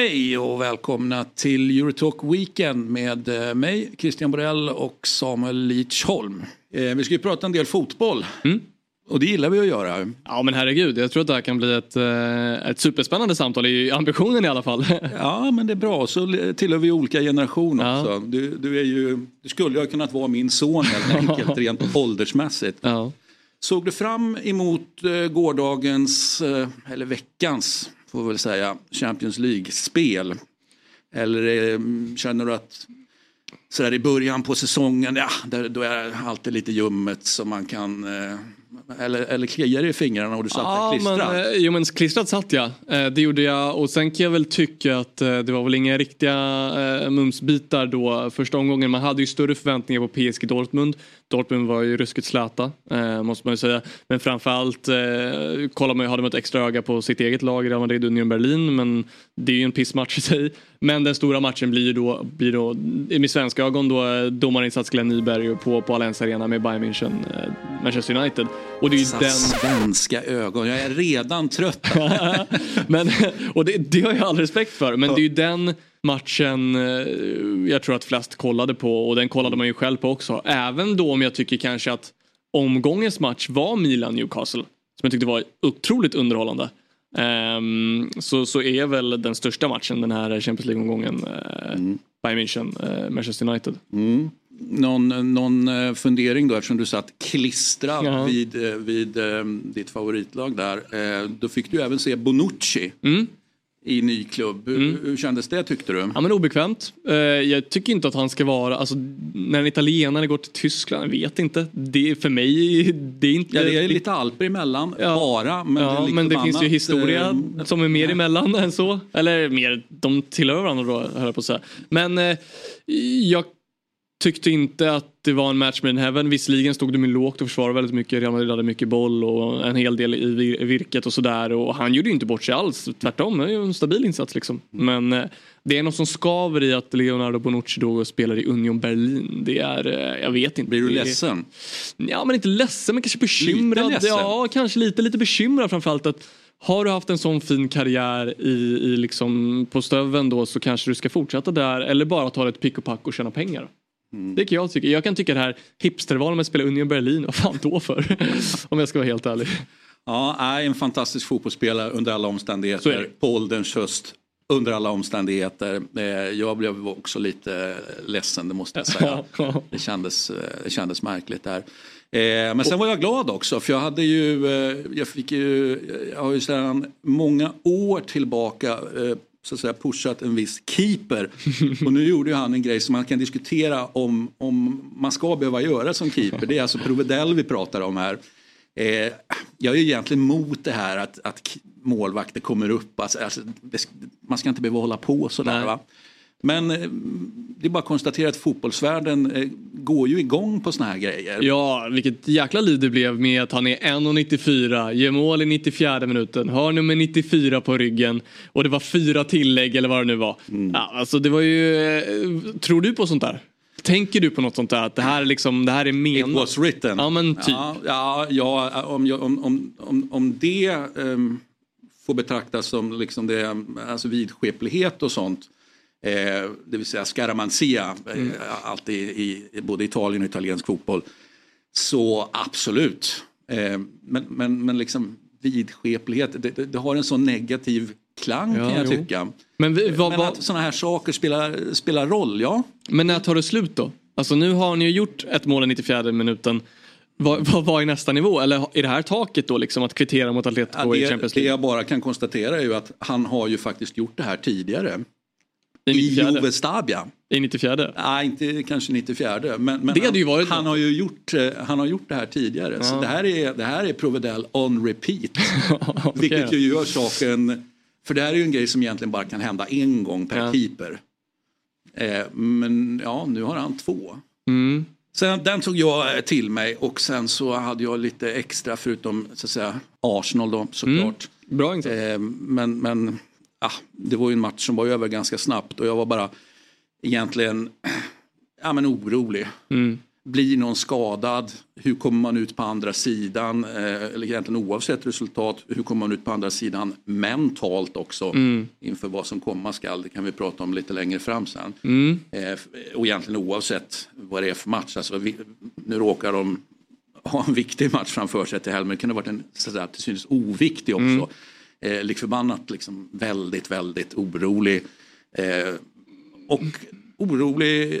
Hej och välkomna till Eurotalk Weekend med eh, mig, Christian Borell och Samuel Lidsholm. Eh, Vi ska ju prata en del fotboll. Och det gillar vi att göra. Ja men herregud, jag tror att det här kan bli ett, eh, ett superspännande samtal, i ambitionen i alla fall. Ja, men det är bra. Så tillhör vi olika generationer Ja. också. Du, du, är ju, du skulle ju ha kunnat vara min son helt enkelt, rent åldersmässigt. ja. Såg du fram emot gårdagens, eller veckans, får vi väl säga, Champions League-spel? Eller eh, känner du att sådär i början på säsongen, ja, där, då är det alltid lite ljummet som man kan, eh, eller, eller kliar det i fingrarna och du satt Ja, klistrad? men, eh, jo men klistrad satt jag. Det gjorde jag och sen kan jag väl tycka att det var väl inga riktiga eh, mumsbitar då första omgången. Man hade ju större förväntningar på PSG Dortmund. Dortmund var ju ruskigt släta eh, måste man ju säga. Men framförallt eh, kollar man ju, hade man ett extra öga på sitt eget lag, Real Madrid Union Berlin. Men det är ju en pissmatch i sig. Men den stora matchen blir ju då, blir då i med svenska ögon då eh, domarinsats Glenn Nyberg på, på Allianz Arena med Bayern München, eh, Manchester United. Och det är ju Så den... Svenska ögon, jag är redan trött. men, och det, det har jag all respekt för. Men det är ju den matchen eh, jag tror att flest kollade på och den kollade man ju själv på också. Även då om jag tycker kanske att omgångens match var Milan-Newcastle. Som jag tyckte var otroligt underhållande. Ehm, så, så är väl den största matchen den här Champions League-omgången uh, Bayern München, uh, Manchester United. Någon, någon eh, fundering då eftersom du satt klistrad Ja. vid, vid eh, ditt favoritlag där. Eh, Då fick du även se Bonucci Mm. I ny klubb. Hur, hur kändes det tyckte du? Ja men obekvämt. Eh, jag tycker inte att han ska vara, alltså när en italienare går till Tyskland, jag vet inte. Det för mig, det är inte... Ja, det är lite alper emellan Ja. bara. Men ja, det, lite men det finns ju historia eh, som är mer emellan än så. Eller mer, de tillhör varandra då höll jag på att säga. Men eh, jag tyckte inte att det var en match med in heaven. Visserligen stod de lågt och försvarade väldigt mycket. Real Madrid hade mycket boll och en hel del i vir- virket och sådär. Och han gjorde ju inte bort sig alls. Tvärtom, det är ju en stabil insats liksom. Men eh, det är något som skaver i att Leonardo Bonucci då spelar i Union Berlin. Det är, eh, jag vet inte. Blir du ledsen? Ja men inte ledsen men kanske bekymrad. Lite ledsen? Ja kanske lite, lite bekymrad framförallt att har du haft en sån fin karriär i, i liksom på stöven då så kanske du ska fortsätta där eller bara ta ett pick och pack och tjäna pengar. Mm. Det kan jag tycka. Jag kan tycka det här hipstervalet med att spela Union Berlin, vad fan då för? Om jag ska vara helt ärlig. Ja, nej, en fantastisk fotbollsspelare under alla är omständigheter. På ålderns höst. Under alla omständigheter. Eh, Jag blev också lite ledsen, det måste jag säga. Det kändes, eh, det kändes märkligt där. Eh, Men sen var jag glad också för jag hade ju, jag fick ju, jag har ju sedan många år tillbaka så att säga pushat en viss keeper. Och nu gjorde ju han en grej som man kan diskutera om, om man ska behöva göra som keeper. Det är alltså Provedel vi pratar om här. Eh, jag är ju egentligen emot det här att, att målvakter kommer upp. Alltså, alltså, man ska inte behöva hålla på sådär. Nej. Va? Men eh, det är bara att konstatera att fotbollsvärlden eh, går ju igång på såna här grejer. Ja, vilket jäkla liv det blev med att han är 1,94, gör mål i 94 minuten, har nummer 94 på ryggen och det var fyra tillägg eller vad det nu var. Mm. Ja, alltså det var ju, eh, tror du på sånt där? Tänker du på något sånt där? Att det här, är liksom, det här är It menat? was written. Ja men typ. Ja, ja, om, om, om, om, det ehm, får betraktas som liksom det, alltså vidskeplighet och sånt. Eh, det vill säga scaramanzia, eh, alltid i, i både Italien och italiensk fotboll. Så absolut. Eh, men, men, men liksom vidskeplighet, det, det, det har en sån negativ klang Ja, kan jag jo. tycka. Men, vi, vad, Men att sådana här saker spelar, spelar roll, ja. men när tar det slut då? Alltså nu har ni ju gjort ett mål i 94 minuten. Vad, vad, vad är nästa nivå? Eller är det här taket då liksom att kvittera mot Atletico Ja, i det, Champions det League? jag bara kan konstatera är ju att han har ju faktiskt gjort det här tidigare. I i 94. Juve Stabia. I 94. Nej, inte kanske 94. Men, men Det hade ju han, varit han, har ju gjort, eh, han har gjort det här tidigare. Så det här är, det här är Provedel on repeat. Vilket ju gör saken... För det här är ju en grej som egentligen bara kan hända en gång per Ja. keeper. Eh, men ja, nu har han två. Mm. Sen, den tog jag till mig och sen så hade jag lite extra förutom så att säga Arsenal då såklart. Bra insats. Eh, men men ah, det var ju en match som var över ganska snabbt och jag var bara egentligen ja, men orolig. Mm. Blir någon skadad? Hur kommer man ut på andra sidan? Eh, eller egentligen oavsett resultat, hur kommer man ut på andra sidan mentalt också Mm. inför vad som komma skall? Det kan vi prata om lite längre fram sen. Mm. Eh, och egentligen oavsett vad det är för match. Alltså, vi, nu råkar de ha en viktig match framför sig till helgen. Men det kunde ha varit en sådär, till synes oviktig också. Eh, lik förbannat liksom väldigt, väldigt orolig. Eh, och orolig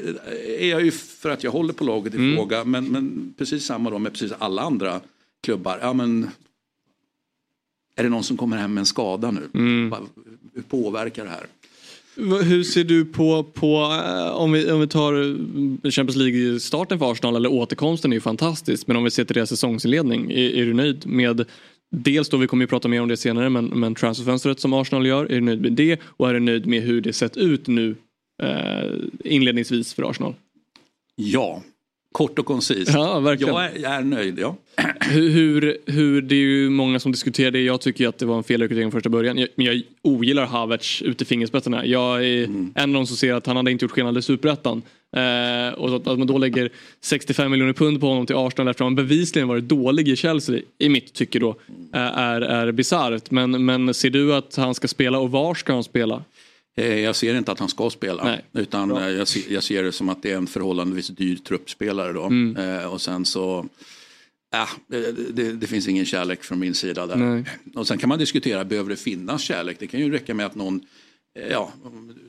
är jag ju för att jag håller på laget i Mm. fråga. Men, men precis samma då med precis alla andra klubbar. Ja, men, är det någon som kommer hem med en skada nu? Mm. Hur påverkar det här? Hur ser du på, på eh, om, vi, om vi tar eh, Champions League-starten för Arsenal eller återkomsten är ju fantastisk men om vi ser till deras säsongsinledning, är, är du nöjd med Dels då, vi kommer ju prata mer om det senare, men, men transferfönstret som Arsenal gör, är du nöjd med det? Och är du nöjd med hur det sett ut nu eh, inledningsvis för Arsenal? Ja, kort och koncist. Ja, verkligen. Jag är, jag är nöjd, ja. Hur, hur, hur, det är ju många som diskuterar det. Jag tycker att det var en felrekrytering från första början. Jag, men jag ogillar Havertz ut i fingerspetsarna. Jag är en av de som ser att han hade inte gjort skillnad i superettan. Eh, och att, att man då lägger 65 miljoner pund på honom till Arsenal efter att han bevisligen varit dålig i Chelsea, i mitt tycke då, eh, är, är bisarrt. Men, men ser du att han ska spela och var ska han spela? Eh, Jag ser inte att han ska spela. Nej. Utan eh, jag ser, jag ser det som att det är en förhållandevis dyr truppspelare då. Mm. Eh, och sen så, ja, det, det, det finns ingen kärlek från min sida där. Nej. Och sen kan man diskutera, behöver det finnas kärlek? Det kan ju räcka med att någon Ja,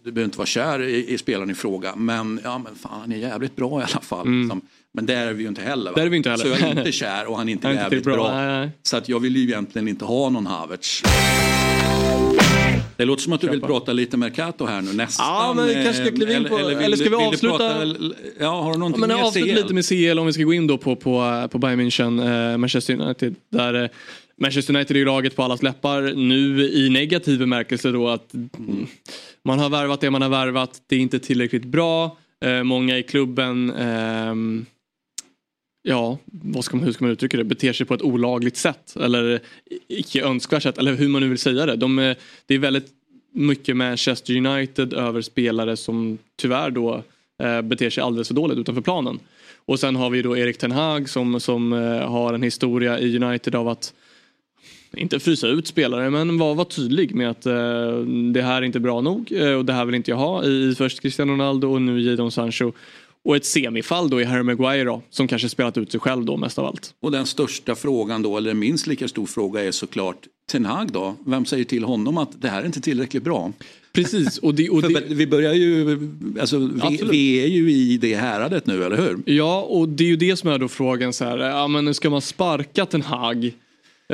du behöver inte vara kär i, i spelaren i fråga men, ja, men fan, han är jävligt bra i alla fall. liksom. Men där är vi ju inte heller. Va? Mm. Där är vi inte heller. Så jag är inte kär och han är inte Han är inte jävligt bra. bra. Så att jag vill ju egentligen inte ha någon Havertz. Det låter som att du vill prata lite Mercato här nu nästan. Ja, men vi kanske ska eh, kliva in på- vill eller ska vi avsluta- prata- ja, har du någonting Ja, men avsluta CL? lite med CL om vi ska gå in då på, på, på Bayern München, eh, Manchester United. Där eh, Manchester United är ju laget på allas läppar nu i negativ bemärkelse då att mm, man har värvat det man har värvat, det är inte tillräckligt bra. Eh, många i klubben ehm, Ja, vad ska man, hur ska man uttrycka det? Beter sig på ett olagligt sätt eller icke önskvärt sätt eller hur man nu vill säga det. De, är- det är väldigt mycket Manchester United över spelare som tyvärr då eh, beter sig alldeles för dåligt utanför planen. Och sen har vi då Erik Ten Hag som, som eh, har en historia i United av att inte frysa ut spelare men vara var tydlig med att eh, det här är inte bra nog eh, och det här vill inte jag ha i, i först Cristiano Ronaldo och nu Jadon Sancho. Och ett semifall då i Harry Maguire då, som kanske spelat ut sig själv då mest av allt. Och den största frågan då, eller minst lika stor fråga är såklart Ten Hag då. Vem säger till honom att det här är inte tillräckligt bra? Precis, och det, och det, vi börjar ju, alltså vi, vi är ju i det häradet nu, eller hur? Ja, och det är ju det som är då frågan så här, ja men ska man sparka Ten Hag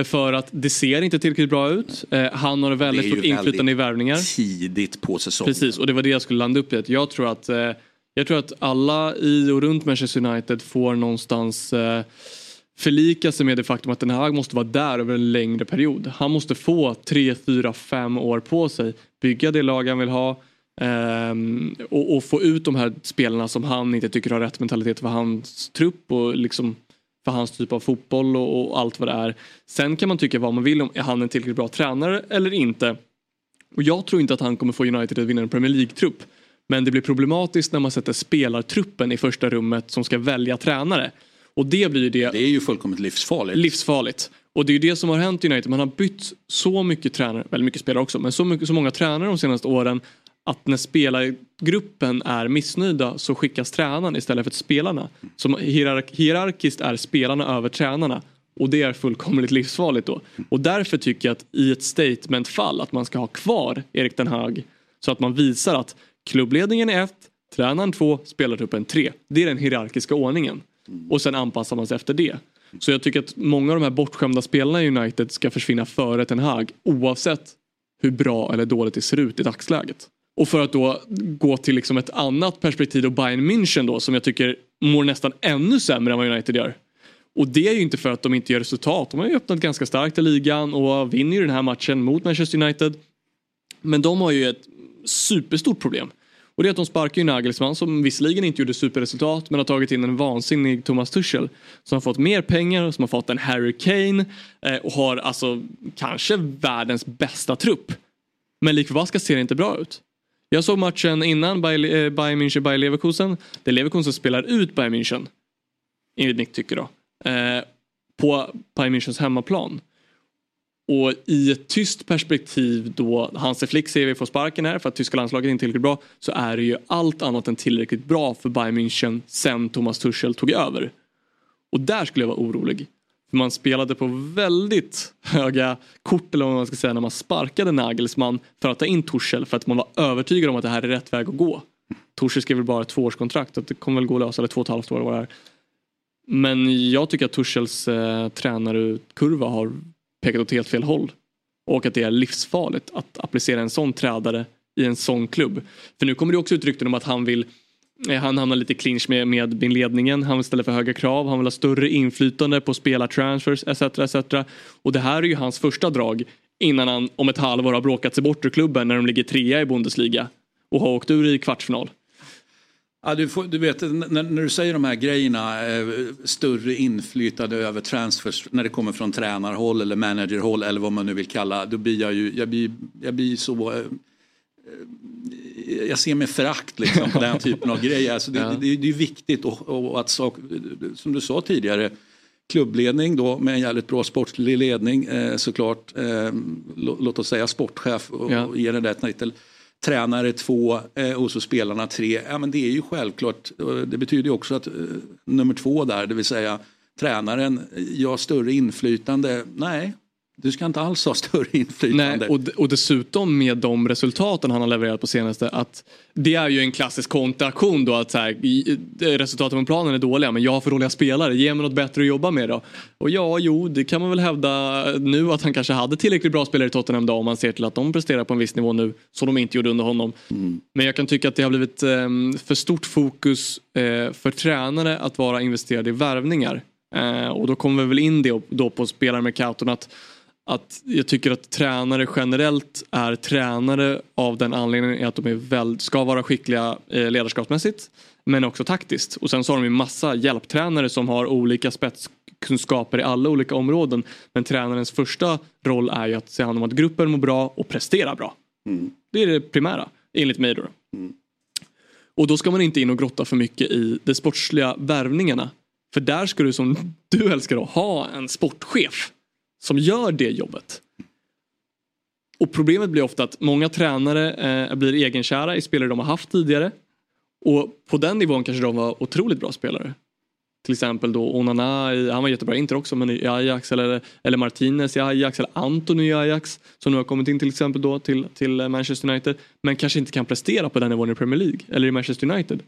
för att det ser inte tillräckligt bra ut. Eh, han har väldigt stort inflytande i värvningar. Tidigt på säsongen. Precis, och det var det jag skulle landa upp i. Jag, tror att, eh, jag tror att alla i och runt Manchester United får någonstans eh, förlika sig med det faktum att Den Hag måste vara där över en längre period. Han måste få tre, fyra, fem år på sig. Bygga det lag han vill ha. Um, och, och få ut de här spelarna som han inte tycker har rätt mentalitet för hans trupp och liksom för hans typ av fotboll och, och allt vad det är. Sen kan man tycka vad man vill om är han en tillräckligt bra tränare eller inte. Och jag tror inte att han kommer få United att vinna en Premier League-trupp. Men det blir problematiskt när man sätter spelartruppen i första rummet som ska välja tränare. Och det blir det Det är ju fullkomligt livsfarligt. livsfarligt. Och det är ju det som har hänt i United. Man har bytt så mycket tränare, väldigt mycket spelare också, men så, mycket, så många tränare de senaste åren att när spelargruppen är missnöjda så skickas tränaren istället för spelarna. Som hierark- hierarkiskt är spelarna över tränarna. Och det är fullkomligt livsfarligt då. Och därför tycker jag att i ett statementfall att man ska ha kvar Erik Den Hag så att man visar att klubbledningen är ett, tränaren två, spelartruppen tre. Det är den hierarkiska ordningen. Och sen anpassar man sig efter det. Så jag tycker att många av de här bortskämda spelarna i United ska försvinna före Ten Hag oavsett hur bra eller dåligt det ser ut i dagsläget. Och för att då gå till liksom ett annat perspektiv och Bayern München då som jag tycker mår nästan ännu sämre än vad United gör. Och det är ju inte för att de inte gör resultat. De har ju öppnat ganska starkt i ligan och vinner ju den här matchen mot Manchester United. Men de har ju ett superstort problem. Och det är att de sparkar ju Nagelsmann som visserligen inte gjorde superresultat men har tagit in en vansinnig Thomas Tuchel. Som har fått mer pengar, som har fått en Harry Kane eh, och har alltså kanske världens bästa trupp. Men lik förbaskat ser det inte bra ut. Jag såg matchen innan eh, Bayern München Bayern Leverkusen där Leverkusen spelar ut Bayern München. Enligt mitt tycke då. Eh, på Bayern Münchens hemmaplan. Och i ett tyst perspektiv då Hansi Flick ser vi får sparken här för att tyska landslaget inte är tillräckligt bra så är det ju allt annat än tillräckligt bra för Bayern München sen Thomas Tuchel tog över. Och där skulle jag vara orolig. För man spelade på väldigt höga kort eller vad man ska säga när man sparkade Nagelsmann för att ta in Tuchel för att man var övertygad om att det här är rätt väg att gå. Tuchel skrev väl bara ett tvåårskontrakt, att det kommer väl gå att lösa, eller två och ett halvt år var det här. Men jag tycker att Tuchels eh, tränarkurva har pekat åt helt fel håll. Och att det är livsfarligt att applicera en sån trädare i en sån klubb. För nu kommer det också ut rykten om att han vill eh, han hamnar lite i clinch med, med ledningen. Han vill ställa för höga krav. Han vill ha större inflytande på spelartransfers etc. etc. Och det här är ju hans första drag innan han om ett halvår har bråkat sig bort ur klubben när de ligger trea i Bundesliga och har åkt ur i kvartsfinal. Ja, du, får, du vet, när, när, du säger de här grejerna, eh, större inflytande över transfers när det kommer från tränarhåll eller managerhåll eller vad man nu vill kalla, då blir jag ju, jag blir, jag blir så eh, jag ser med förakt liksom, på den typen av grejer. Alltså det, ja. det, det, är viktigt och, och att sak, som du sa tidigare, klubbledning då med en jävligt bra sportlig ledning eh, såklart. Eh, låt oss säga sportchef och, ja. och ge den där titel tränare två eh, och så spelarna tre. Ja, men det är ju självklart. Det betyder ju också att eh, nummer två där, det vill säga tränaren, eh, ja större inflytande. Nej, du ska inte alls ha större inflytande. Nej, och, och dessutom med de resultaten han har levererat på senaste att det är ju en klassisk kontraktion då att så här, resultaten på planen är dåliga men jag har för dåliga spelare, ge mig något bättre att jobba med då. Och ja, jo, det kan man väl hävda nu att han kanske hade tillräckligt bra spelare i Tottenham då om man ser till att de presterar på en viss nivå nu som de inte gjorde under honom. Mm. Men jag kan tycka att det har blivit eh, för stort fokus eh, för tränare att vara investerade i värvningar. Eh, och då kommer vi väl in det då på spelarmerkaton att att jag tycker att tränare generellt är tränare av den anledningen att de är väl, ska vara skickliga eh, ledarskapsmässigt men också taktiskt. Och sen så har de ju massa hjälptränare som har olika spetskunskaper i alla olika områden. Men tränarens första roll är ju att se hand om att gruppen mår bra och prestera bra. Mm. Det är det primära, enligt mig då. Mm. Och då ska man inte in och grotta för mycket i de sportsliga värvningarna. För där ska du som du älskar då ha en sportchef som gör det jobbet. Och problemet blir ofta att många tränare eh, blir egenkära i spelare de har haft tidigare. Och på den nivån kanske de var otroligt bra spelare. Till exempel då Onana, i, han var jättebra i Inter också, men i Ajax eller, eller Martinez i Ajax eller Antoni i Ajax som nu har kommit in till exempel då till, till Manchester United. Men kanske inte kan prestera på den nivån i Premier League eller i Manchester United.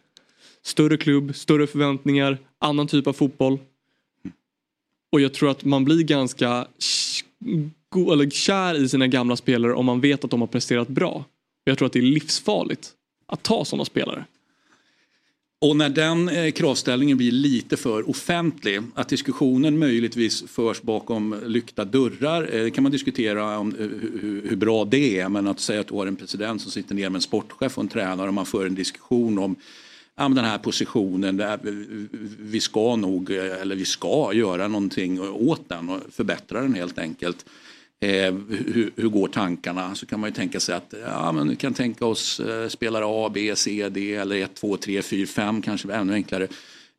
Större klubb, större förväntningar, annan typ av fotboll. Och jag tror att man blir ganska eller kär i sina gamla spelare om man vet att de har presterat bra. Jag tror att det är livsfarligt att ta sådana spelare. Och när den eh, kravställningen blir lite för offentlig, att diskussionen möjligtvis förs bakom lyckta dörrar, eh, kan man diskutera om eh, hur, hur, bra det är. Men att säga att du har en president som sitter ner med en sportchef och en tränare och man för en diskussion om ja, den här positionen, vi ska nog, eller vi ska göra någonting åt den och förbättra den helt enkelt. Eh, hur, hur, går tankarna? Så kan man ju tänka sig att ja, men vi kan tänka oss eh, spelare A, B, C, D eller 1, 2, 3, 4, 5 kanske ännu enklare.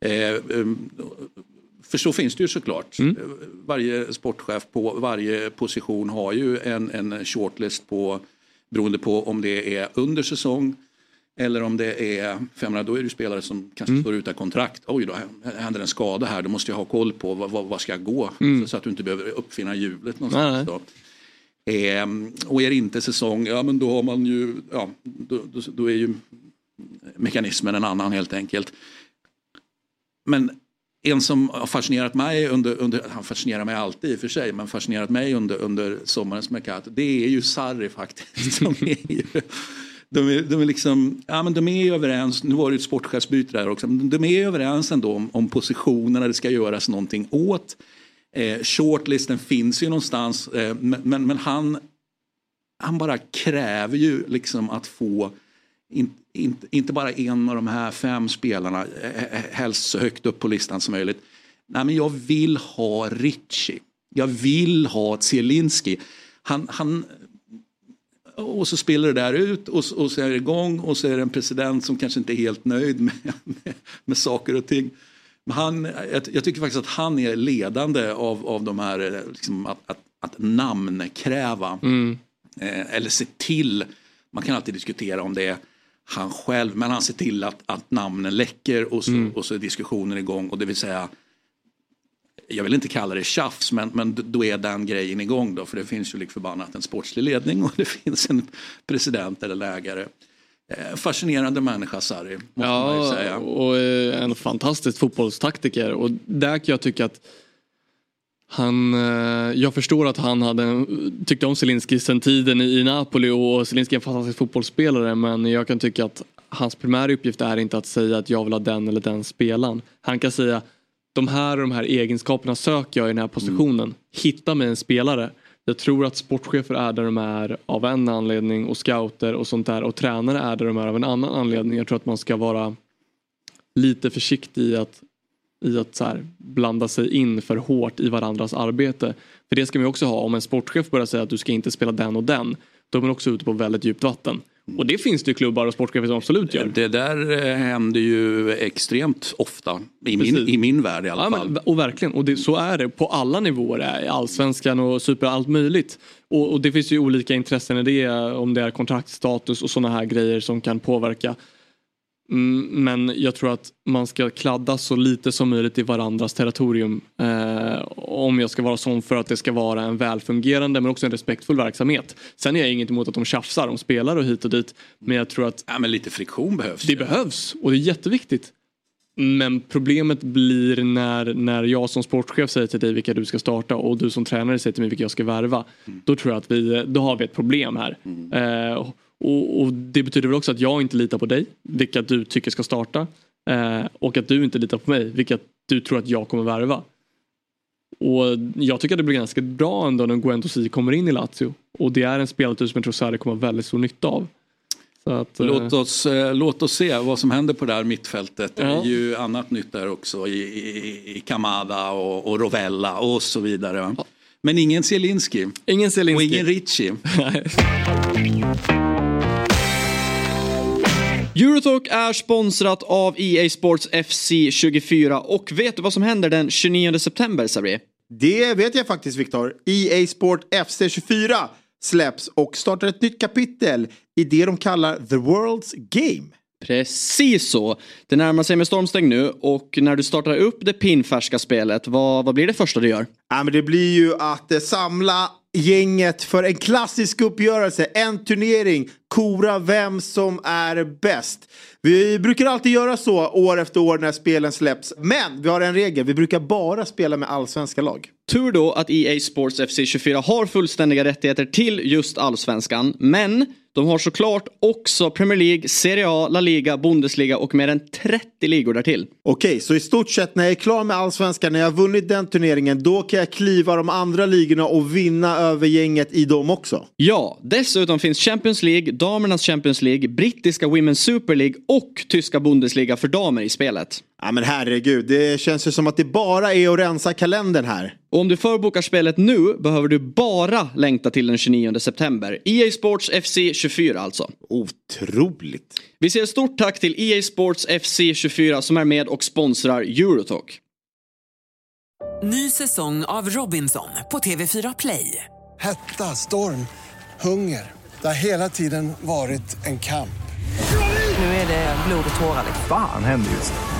Eh, um, för så finns det ju såklart. Mm. Varje sportchef på varje position har ju en, en shortlist på beroende på om det är under säsong eller om det är, för då är det spelare som kanske mm. står utan kontrakt. Oj då händer en skada här, då måste jag ha koll på vad, vad, vad ska jag gå? Mm. Så, att du inte behöver uppfinna hjulet någonstans. Då. Eh, och är det inte säsong, ja men då har man ju, ja då, då, då är ju mekanismen en annan helt enkelt. Men en som har fascinerat mig under, under han fascinerar mig alltid i och för sig, men fascinerat mig under, under sommarens Mercato, det är ju Sarri faktiskt. Som är ju, de, är, de är liksom, ja men de är överens, nu var det ett sportchefsbyte där också, men de är överens ändå om, om positionerna det ska göras någonting åt. Eh, shortlisten finns ju någonstans eh, men, men, men han, han bara kräver ju liksom att få in, in, inte bara en av de här fem spelarna, eh, eh, eh helst så högt upp på listan som möjligt. Nej men jag vill ha Ritchie. Jag vill ha Zielinski. Han, han, och så spelar det där ut och, och så är det igång och så är det en president som kanske inte är helt nöjd med, med, med saker och ting. Men han, jag, jag, tycker faktiskt att han är ledande av, av de här, liksom, att, att, att namnkräva. Mm. Eh, eller se till, man kan alltid diskutera om det är han själv, men han ser till att, att namnen läcker och så, mm. och så är diskussionen igång. Och det vill säga, jag vill inte kalla det tjafs, men, men då är den grejen igång då. För det finns ju lik förbannat en sportslig ledning och det finns en president eller lägare. Eh, fascinerande människa Sarri, måste ja, man ju säga. och eh, en fantastisk fotbollstaktiker. Och där kan jag tycka att han, eh, jag förstår att han hade, tyckte om Zelinski sen tiden i Napoli och Zelinski är en fantastisk fotbollsspelare men jag kan tycka att hans primära uppgift är inte att säga att jag vill ha den eller den spelaren. Han kan säga de här och de här egenskaperna söker jag i den här positionen. Mm. Hitta mig en spelare. Jag tror att sportchefer är där de är av en anledning och scouter och sånt där och tränare är där de är av en annan anledning. Jag tror att man ska vara lite försiktig i att i att så här, blanda sig in för hårt i varandras arbete. För det ska man också ha, om en sportchef börjar säga att du ska inte spela den och den, då är man också ute på väldigt djupt vatten. Och det finns det ju klubbar och sportchefer som absolut gör. Det där eh, händer ju extremt ofta. I min, i min värld i alla ja, fall. Men, och verkligen, och det, så är det på alla nivåer. Allsvenskan och super, allt möjligt. Och, och, det finns ju olika intressen i det. Om det är kontraktstatus och sådana här grejer som kan påverka. Mm, men jag tror att man ska kladda så lite som möjligt i varandras territorium. Eh, om jag ska vara sån för att det ska vara en välfungerande men också en respektfull verksamhet. Sen är jag inget emot att de tjafsar om spelare och hit och dit. Men jag tror att... Ja, men lite friktion behövs. Det ju. behövs och det är jätteviktigt. Men problemet blir när, när jag som sportchef säger till dig vilka du ska starta och du som tränare säger till mig vilka jag ska värva. Mm. Då tror jag att vi, då har vi ett problem här. Mm. Eh, och, och, det betyder väl också att jag inte litar på dig, vilka du tycker ska starta. Eh, och att du inte litar på mig, vilka du tror att jag kommer värva. Och jag tycker att det blir ganska bra ändå när Guendouzi kommer in i Lazio. Och det är en spelartyp som jag tror Sarri kommer ha väldigt stor nytta av. Att, eh, låt, oss, eh, låt oss se vad som händer på det här mittfältet. Ja. Det är ju annat nytt där också i, i, i Kamada och, och, Rovella och så vidare. Ja. Men ingen Zielinski. Ingen Zielinski. Och ingen Ricci. Eurotalk är sponsrat av EA Sports FC 24 och vet du vad som händer den 29 september Sabri? Det vet jag faktiskt Viktor. EA Sport FC 24 släpps och startar ett nytt kapitel i det de kallar The World's Game. Precis så. Det närmar sig med stormsteg nu och när du startar upp det pinfärska spelet, vad, vad blir det första du gör? Ja, men det blir ju att eh, samla gänget för en klassisk uppgörelse, en turnering, kora vem som är bäst. Vi brukar alltid göra så år efter år när spelen släpps. Men vi har en regel, vi brukar bara spela med allsvenska lag. Tur då att EA Sports FC 24 har fullständiga rättigheter till just allsvenskan. Men de har såklart också Premier League, Serie A, La Liga, Bundesliga och mer än 30 ligor därtill. Okej, så i stort sett när jag är klar med allsvenskan, när jag har vunnit den turneringen, då kan jag kliva de andra ligorna och vinna över gänget i dem också? Ja, dessutom finns Champions League, damernas Champions League, brittiska Women's Super League och tyska Bundesliga för damer i spelet. Ja men herregud, det känns ju som att det bara är att rensa kalendern här. Och om du förbokar spelet nu behöver du bara längta till den 29 september. EA Sports FC 24 alltså. Otroligt. Vi säger stort tack till EA Sports FC 24 som är med och sponsrar Eurotalk. Ny säsong av Robinson på TV4 Play. Hetta, storm, hunger. Det har hela tiden varit en kamp. Nu är det blod och tårar. Fan händer just det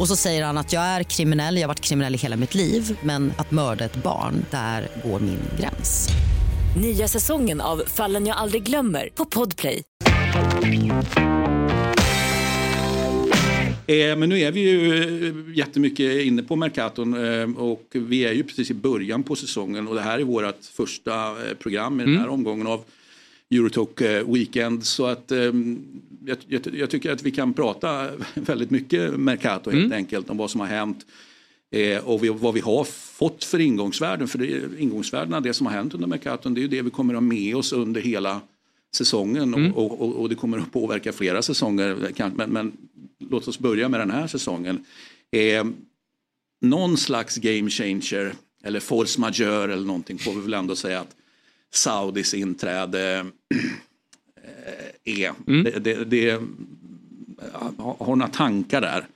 Och så säger han att jag är kriminell, jag har varit kriminell i hela mitt liv men att mörda ett barn, där går min gräns. Nya säsongen av Fallen jag aldrig glömmer på Podplay. Eh, men nu är vi ju eh, jättemycket inne på Mercaton eh, och vi är ju precis i början på säsongen och det här är vårt första program i den här omgången av Eurotalk Weekend. Så att eh, jag, jag, jag tycker att vi kan prata väldigt mycket Mercato helt enkelt om vad som har hänt. Eh, och vi, vad vi har fått för ingångsvärden. För det, ingångsvärdena, det som har hänt under Mercaton, det är ju det vi kommer att ha med oss under hela säsongen och, och, och det kommer att påverka flera säsonger. Men, men låt oss börja med den här säsongen. Eh, någon slags game changer eller force majeure eller någonting får vi väl ändå säga att Saudis inträde är. Det, det, det, har några tankar där?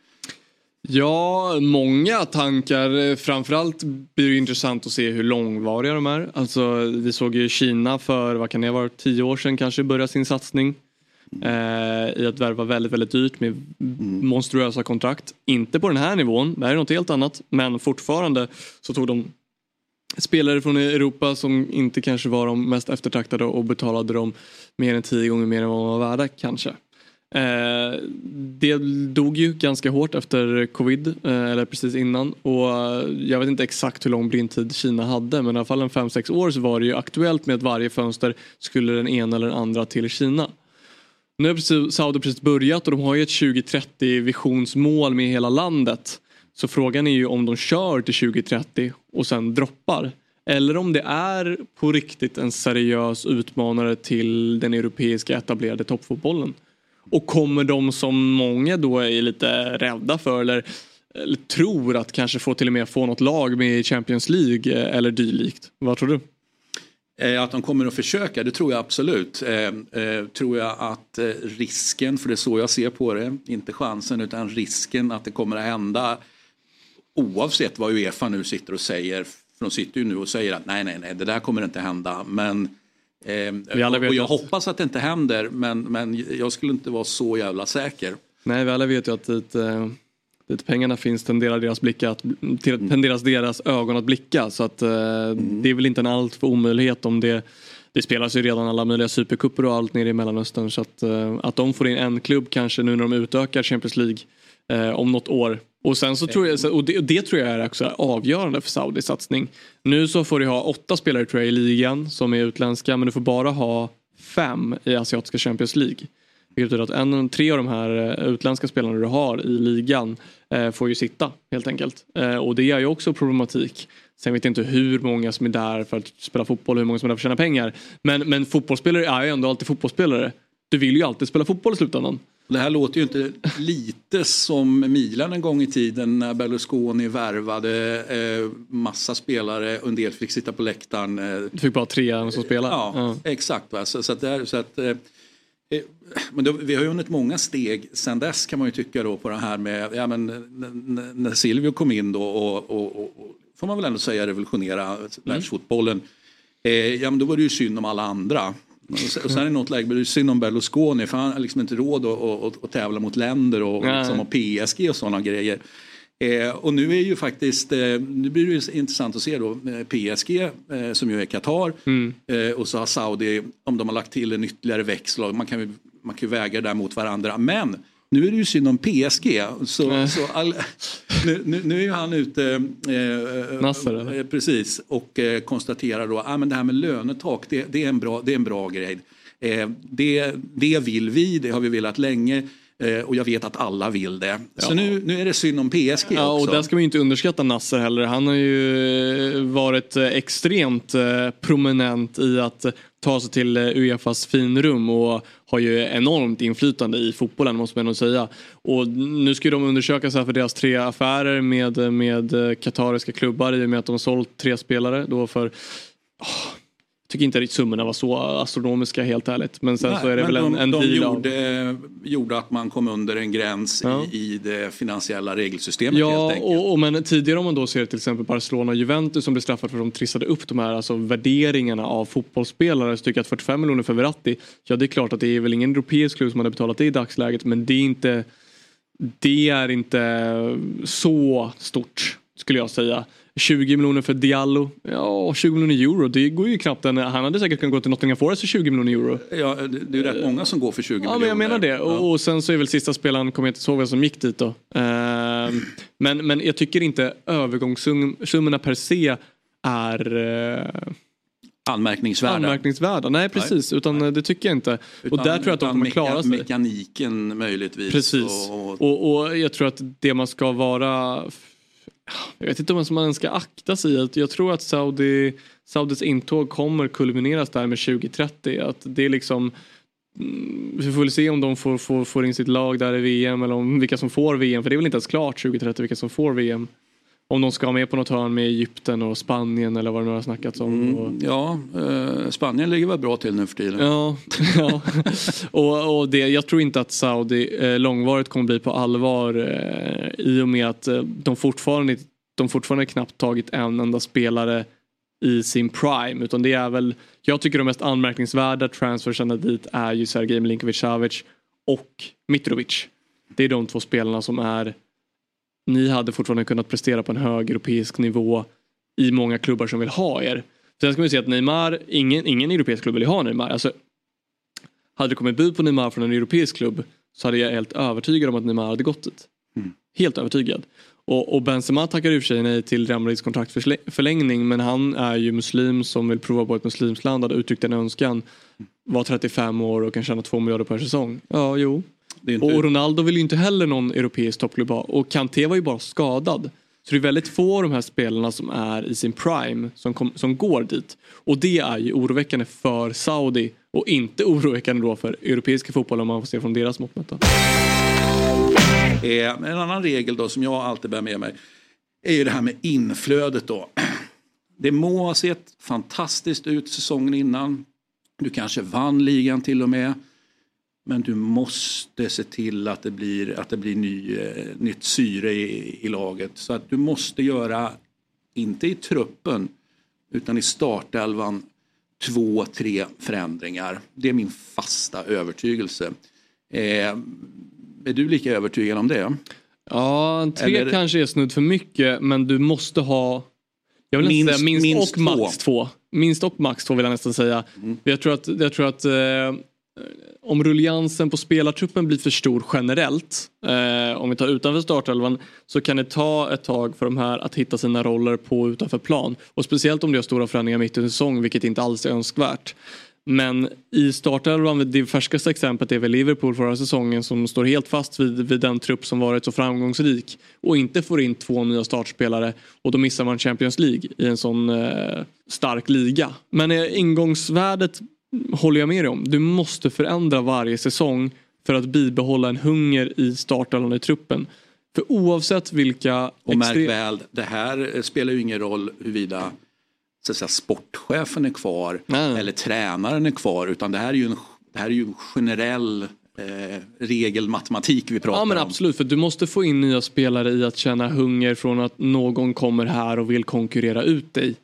Ja, många tankar. Framförallt blir det intressant att se hur långvariga de är. Alltså, vi såg ju Kina för, vad kan det varit, tio år sedan kanske börja sin satsning. Eh, I att värva väldigt, väldigt dyrt med monstruösa kontrakt. Inte på den här nivån, det här är något helt annat. Men fortfarande så tog de spelare från Europa som inte kanske var de mest eftertraktade och betalade dem mer än tio gånger mer än vad de var värda kanske. Eh, det dog ju ganska hårt efter covid, eh, eller precis innan. Och eh, jag vet inte exakt hur lång blindtid Kina hade men i alla fall en 5-6 år så var det ju aktuellt med att varje fönster skulle den ena eller den andra till Kina. Nu har precis, Saudi precis börjat och de har ju ett 2030 visionsmål med hela landet. Så frågan är ju om de kör till 2030 och sen droppar. Eller om det är på riktigt en seriös utmanare till den europeiska etablerade toppfotbollen. Och kommer de som många då är lite rädda för eller, eller tror att kanske få till och med få något lag med i Champions League eh, eller dylikt. Vad tror du? Eh, att de kommer att försöka, det tror jag absolut. Eh, eh, tror jag att eh, risken, för det är så jag ser på det, inte chansen utan risken att det kommer att hända oavsett vad Uefa nu sitter och säger. För de sitter ju nu och säger att nej, nej, nej, det där kommer inte hända. Men, eh, och, jag hoppas att det inte händer, men, men jag skulle inte vara så jävla säker. Nej, vi alla vet ju att dit, eh, dit pengarna finns tenderar deras, blickar att, till- tenderas deras ögon att blicka. Så att, eh, det är väl inte en allt för omöjlighet om det det spelas ju redan alla möjliga supercuper och allt nere i Mellanöstern så att, eh, att de får in en klubb kanske nu när de utökar Champions League eh, om något år. Och sen så tror jag, och det, det tror jag är också avgörande för Saudis satsning. Nu så får du ha åtta spelare tror jag i ligan som är utländska men du får bara ha fem i asiatiska Champions League. Vilket betyder att en, tre av de här eh, utländska spelarna du har i ligan eh, får ju sitta helt enkelt. Eh, och det är ju också problematik. Sen vet jag inte hur många som är där för att spela fotboll och hur många som är där för att tjäna pengar. Men, men fotbollsspelare är ju ändå alltid fotbollsspelare. Du vill ju alltid spela fotboll i slutändan. Det här låter ju inte lite som Milan en gång i tiden när Berlusconi värvade eh, massa spelare och en del fick sitta på läktaren. Eh, Du fick bara tre som spelar. Ja, exakt. Va? Så, så att det är, så att, eh, eh, men då, vi har ju hunnit många steg sen dess kan man ju tycka då på det här med, ja men när Silvio kom in då och, och, och, får man väl ändå säga revolutionera världsfotbollen. Eh, ja men då var det ju synd om alla andra. Och sen, i något läge blev det synd om Berlusconi för han har liksom inte råd att, att, att, tävla mot länder och, liksom, och PSG och sådana grejer. Eh, och nu är ju faktiskt, eh, nu blir det ju intressant att se då eh, PSG eh, som ju är Qatar eh, och så har Saudi, om de har lagt till en ytterligare växel, man kan ju man kan väga det där mot varandra. Men nu är det ju synd om PSG. Så, så all, nu, nu, nu är ju han ute, eh, Nasser, eh, precis, och eh, konstaterar då att ah, men det här med lönetak det, det, är, en bra, det är en bra grej. Eh, det, det vill vi, det har vi velat länge. Eh, och jag vet att alla vill det. Så nu, nu är det synd om PSG Ja, och också. där ska man ju inte underskatta Nasser heller. Han har ju varit eh, extremt eh, prominent i att ta sig till Uefas finrum och har ju enormt inflytande i fotbollen måste man nog säga. Och nu ska ju de undersökas här för deras tre affärer med, med eh, katariska klubbar i och med att de har sålt tre spelare då för ah, tycker inte att summorna var så astronomiska helt ärligt. Men sen Nej, så är det väl en, de, en de deal av... gjorde, gjorde att man kom under en gräns Ja. i, i det finansiella regelsystemet Ja, helt enkelt. och, och men tidigare om man då ser till exempel Barcelona och Juventus som blev straffade för att de trissade upp de här alltså, värderingarna av fotbollsspelare. Så tycker jag att 45 miljoner för Verratti, ja det är klart att det är väl ingen europeisk klubb som hade betalat det i dagsläget men det är inte det är inte så stort skulle jag säga. 20 miljoner för Diallo, ja 20 miljoner euro, det går ju knappt. En, han hade säkert kunnat gå till Nottingham Forest för 20 miljoner euro. Ja, det, är ju rätt många som går för 20 Ja miljoner. men jag menar det. Och, och sen så är väl sista spelaren, kommer jag inte ihåg vem som gick dit då. Ehm, men, men jag tycker inte övergångssummorna per se är eh, Anmärkningsvärda. anmärkningsvärda. Nej precis, utan eh, det tycker jag inte. Utan, och där tror jag att de kommer klara sig. Mekaniken möjligtvis. Precis. Och, och, Och, och jag tror att det man ska vara jag vet inte om man ska akta sig i. Jag tror att Saudi, Saudis intåg kommer kulmineras där med 2030. Att det är liksom mm, vi får väl se om de får, får, får in sitt lag där i VM eller om vilka som får VM. För det är väl inte ens klart 2030 vilka som får VM. Om de ska med på något hörn med Egypten och Spanien eller vad det nu har snackats om. Och, ja, eh, Spanien ligger väl bra till nu för tiden. Ja, ja. och, och det, jag tror inte att Saudi eh, långvarigt kommer bli på allvar eh, i och med att eh, de, fortfarande, de fortfarande knappt tagit en enda spelare i sin prime. Utan det är väl, jag tycker de mest anmärkningsvärda transfersarna dit är ju Sergej Milinkovic Savic och Mitrovic. Det är de två spelarna som är ni hade fortfarande kunnat prestera på en hög europeisk nivå i många klubbar som vill ha er. Sen ska vi säga att Neymar, ingen, ingen europeisk klubb vill ju ha Neymar. Alltså, hade det kommit bud på Neymar från en europeisk klubb så hade jag helt övertygad om att Neymar hade gått dit. Helt övertygad. Och, och Benzema tackar i och för sig nej till Real Madrids kontraktförlängning men han är ju muslim som vill prova på ett muslimskt land hade uttryckt en önskan. Var 35 år och kan tjäna 2 miljarder per säsong. Ja, jo. Inte- Och Ronaldo vill ju inte heller någon europeisk toppklubb ha. Och Kanté var ju bara skadad. Så det är väldigt få av de här spelarna som är i sin prime som, kom, som går dit. Och det är ju oroväckande för Saudi och inte oroväckande då för europeiska fotboll om man får se från deras mått. Eh, en annan regel då som jag alltid bär med mig är ju det här med inflödet då. Det må ha sett fantastiskt ut säsongen innan. Du kanske vann ligan till och med. Men du måste se till att det blir, att det blir ny, eh, nytt syre i, i laget. Så att du måste göra, inte i truppen, utan i startelvan, två, tre förändringar. Det är min fasta övertygelse. Eh, är du lika övertygad om det? Ja, tre Eller- kanske är snudd för mycket men du måste ha jag vill Minst- säga minst, minst och max två. Mm. två. Minst och max två vill jag nästan säga. Jag tror att, jag tror att eh, Eh, om rulliansen på spelartruppen blir för stor generellt, eh, om vi tar utanför startelvan, så kan det ta ett tag för de här att hitta sina roller på utanför plan. Och speciellt om det är stora förändringar mitt i en säsong, vilket inte alls är önskvärt. Men i startelvan, det färskaste exemplet är väl Liverpool förra säsongen som står helt fast vid, vid den trupp som varit så framgångsrik och inte får in två nya startspelare och då missar man Champions League i en sån eh, stark liga. Men eh, ingångsvärdet håller jag med dig om. Du måste förändra varje säsong för att bibehålla en hunger i startelvan i truppen. För oavsett vilka... Och märk väl, det här eh, spelar ju ingen roll huruvida så att säga, sportchefen är kvar eller tränaren är kvar utan det här är ju en, det här är ju en generell eh, regelmatematik vi pratar Ja men om. absolut för du måste få in nya spelare i att känna hunger från att någon kommer här och vill konkurrera ut dig.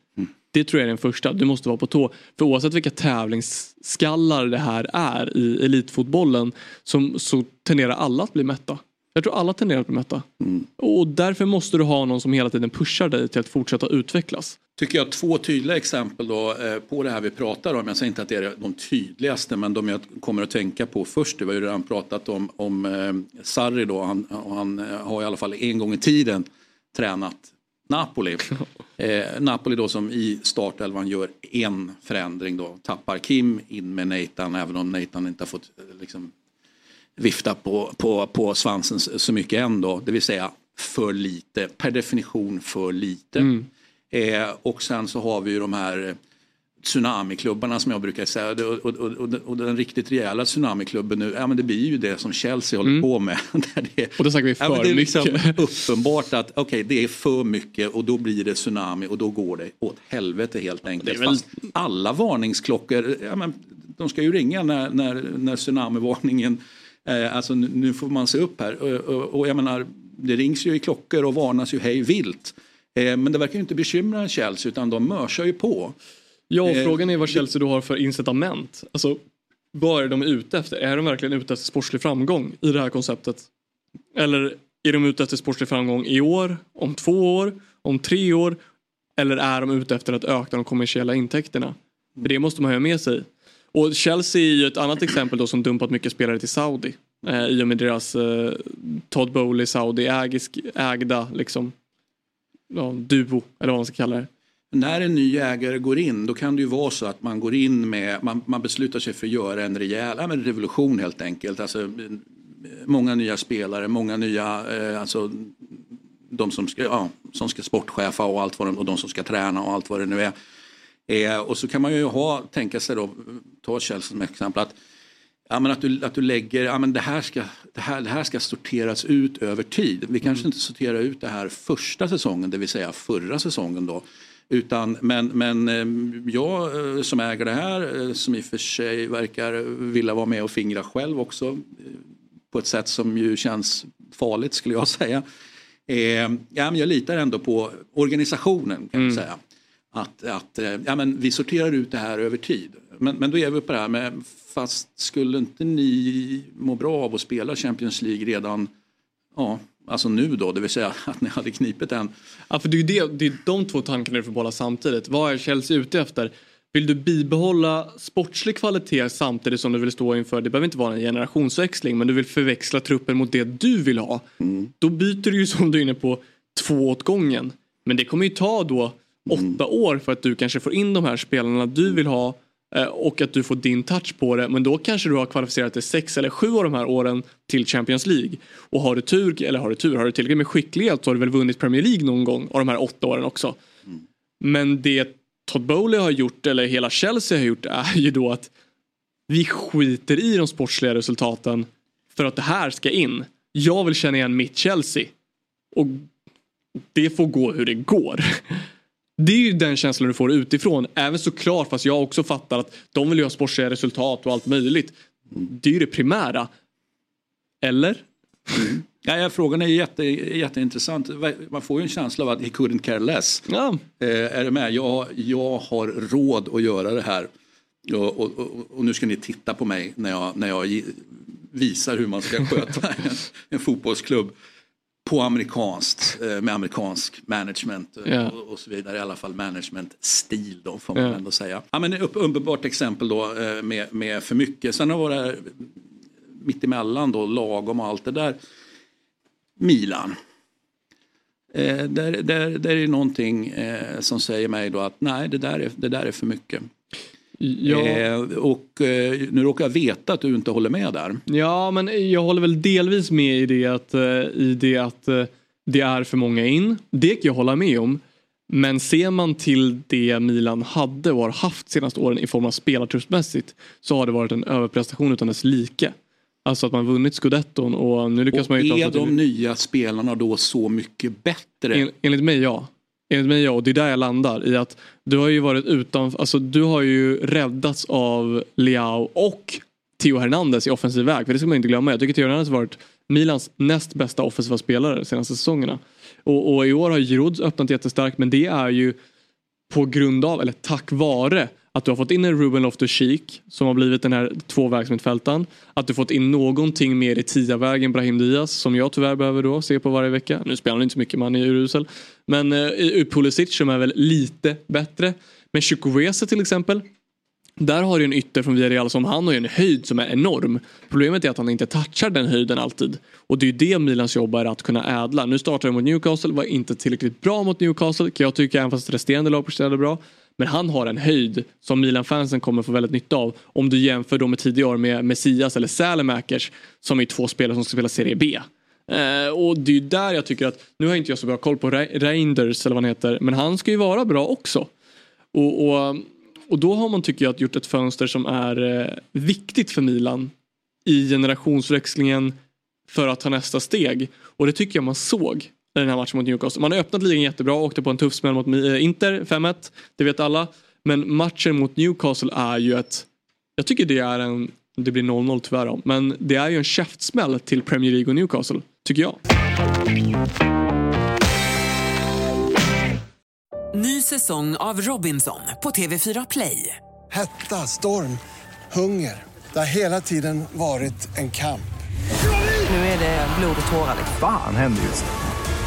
Det tror jag är den första, du måste vara på tå. För oavsett vilka tävlingsskallar det här är i elitfotbollen så, så tenderar alla att bli mätta. Jag tror alla tenderar att bli mätta. Och därför måste du ha någon som hela tiden pushar dig till att fortsätta utvecklas. Tycker jag två tydliga exempel då, eh, på det här vi pratar om. Jag säger inte att det är de tydligaste men de jag kommer att tänka på först. Det var ju redan pratat om, om eh, Sarri då. Han, han har i alla fall en gång i tiden tränat Napoli. Eh, Napoli då som i startelvan gör en förändring då. Tappar Kim in med Nathan även om Nathan inte har fått eh, liksom, vifta på, på, på svansen så så mycket än då. Det vill säga för lite, per definition för lite. Mm. Eh, och sen så har vi ju de här tsunamiklubbarna som jag brukar säga. Och, och, och, och, den riktigt rejäla tsunamiklubben nu, ja men det blir ju det som Chelsea håller Mm. på med. Där det, Och då snackar vi ja, för det är liksom uppenbart att okej det är för mycket och då blir det tsunami och då går det åt helvete helt enkelt. Är väl- Fast alla varningsklockor, ja, men, de ska ju ringa när, när, när tsunamivarningen, eh, alltså nu, nu får man se upp här. Och jag menar, det rings ju i klockor och varnas ju hej vilt. Eh, men det verkar ju inte bekymra Chelsea utan de mörsar ju på. Ja, och Eh, frågan är vad Chelsea då har för incitament. Alltså, vad är de ute efter? Är de verkligen ute efter sportslig framgång i det här konceptet? Eller är de ute efter sportslig framgång i år, om två år, om tre år? Eller är de ute efter att öka de kommersiella intäkterna? För det måste man ha med sig. Och Chelsea är ju ett annat exempel då som dumpat mycket spelare till Saudi. Eh, I och med deras eh, Todd Bowley Saudi ägisk, ägda liksom, ja, duo, eller vad man ska kalla det. När en ny ägare går in då kan det ju vara så att man går in med, man, man beslutar sig för att göra en rejäl ja, men revolution helt enkelt. Alltså, många nya spelare, många nya, eh, alltså de som ska, ja, som ska sportchefa och allt vad de, och de som ska träna och allt vad det nu är. Eh, och så kan man ju ha, tänka sig då, ta Chelsea som exempel, att, ja, men att, du, att du lägger, ja, men det, här ska, det, här, det här ska sorteras ut över tid. Vi kanske inte sorterar ut det här första säsongen, det vill säga förra säsongen då. Utan, men, men eh, jag eh, som äger det här, eh, som i och för sig verkar vilja vara med och fingra själv också, på ett sätt som ju känns farligt skulle jag säga. Eh, ja, men jag litar ändå på organisationen kan jag säga. Att, att ja, men vi sorterar ut det här över tid. Men, men då är vi på det här med, fast skulle inte ni må bra av att spela Champions League redan, ja, alltså nu då, det vill säga att ni hade knipit en. Ja, för det är ju det, det är de två tankarna du får bolla samtidigt. Vad är Chelsea ute efter? Vill du bibehålla sportslig kvalitet samtidigt som du vill stå inför, det behöver inte vara en generationsväxling, men du vill förväxla truppen mot det du vill ha. Då byter du ju som du är inne på två åt gången. Men det kommer ju ta då åtta år för att du kanske får in de här spelarna du vill ha och att du får din touch på det. Men då kanske du har kvalificerat dig sex eller sju av de här åren till Champions League. Och har du tur, eller har du tur, har du tillräckligt med skicklighet så har du väl vunnit Premier League någon gång av de här åtta åren också. Men det Todd Bowley har gjort, eller hela Chelsea har gjort, är ju då att vi skiter i de sportsliga resultaten för att det här ska in. Jag vill känna igen mitt Chelsea. Och det får gå hur det går. Det är ju den känslan du får utifrån. Även såklart, fast jag också fattar att de vill ju ha sportsliga resultat och allt möjligt. Det är ju det primära. Eller? Ja, ja, frågan är jätte, jätteintressant. Man får ju en känsla av att he couldn't care less. Ja. Eh, är du med? Jag, jag har råd att göra det här. Och, och, och, och nu ska ni titta på mig när jag, när jag visar hur man ska sköta en, en fotbollsklubb på amerikanskt, eh, med amerikansk management Ja. och, och så vidare. I alla fall management-stil då får man Ja. ändå säga. Ja, men ett upp- uppenbart exempel då eh, med, med för mycket. Sen har det här mittemellan då, lagom och allt det där. Milan. Eh, där, där, där är någonting eh, som säger mig då att nej, det där är, det där är för mycket. Ja. Eh, och eh, nu råkar jag veta att du inte håller med där. Ja, men jag håller väl delvis med i det att, eh, i det, att eh, det är för många in. Det kan jag hålla med om. Men ser man till det Milan hade och har haft senaste åren i form av spelartruppsmässigt så har det varit en överprestation utan dess like. Alltså att man vunnit scudetton och nu lyckas Och man ju sig är de nya spelarna då så mycket bättre? En, enligt mig ja. Enligt mig ja och det är där jag landar i att du har ju varit utan, alltså du har ju räddats av Leao och Theo Hernandez i offensiv väg. För det ska man inte glömma. Jag tycker Theo Hernandez har varit Milans näst bästa offensiva spelare de senaste säsongerna. Och, och i år har Giroud öppnat jättestarkt men det är ju på grund av, eller tack vare att du har fått in en Ruben Loftus-Cheek som har blivit den här tvåvägsmittfältaren. Att du fått in någonting mer i tiavägen Brahim Diaz som jag tyvärr behöver då se på varje vecka. Nu spelar han inte så mycket man är urusel. Men uh, Pulisic som är väl lite bättre. Men Chukwueze till exempel. Där har du en ytter från Villarreal som han har ju en höjd som är enorm. Problemet är att han inte touchar den höjden alltid. Och det är ju det Milans jobb är att kunna ädla. Nu startar de mot Newcastle, var inte tillräckligt bra mot Newcastle kan jag tycka även fast resterande lag presterade bra. Men han har en höjd som Milan-fansen kommer få väldigt nytta av. Om du jämför då med tidigare år med Messias eller Sälemäkers som är två spelare som ska spela Serie B. Eh, och det är ju där jag tycker att, nu har inte jag så bra koll på Re- Reinders eller vad han heter, men han ska ju vara bra också. Och, och, Och då har man tycker jag gjort ett fönster som är eh, viktigt för Milan i generationsväxlingen för att ta nästa steg. Och det tycker jag man såg den här matchen mot Newcastle. Man har öppnat ligan jättebra, åkte på en tuff smäll mot eh, Inter, 5-1, det vet alla. Men matchen mot Newcastle är ju ett, jag tycker det är en, det blir 0-0 tyvärr om, men det är ju en käftsmäll till Premier League och Newcastle, tycker jag. Ny säsong av Robinson på TV4 Play. Hetta, storm, hunger. Det har hela tiden varit en kamp. Nu är det blod och tårar. Fan händer just nu.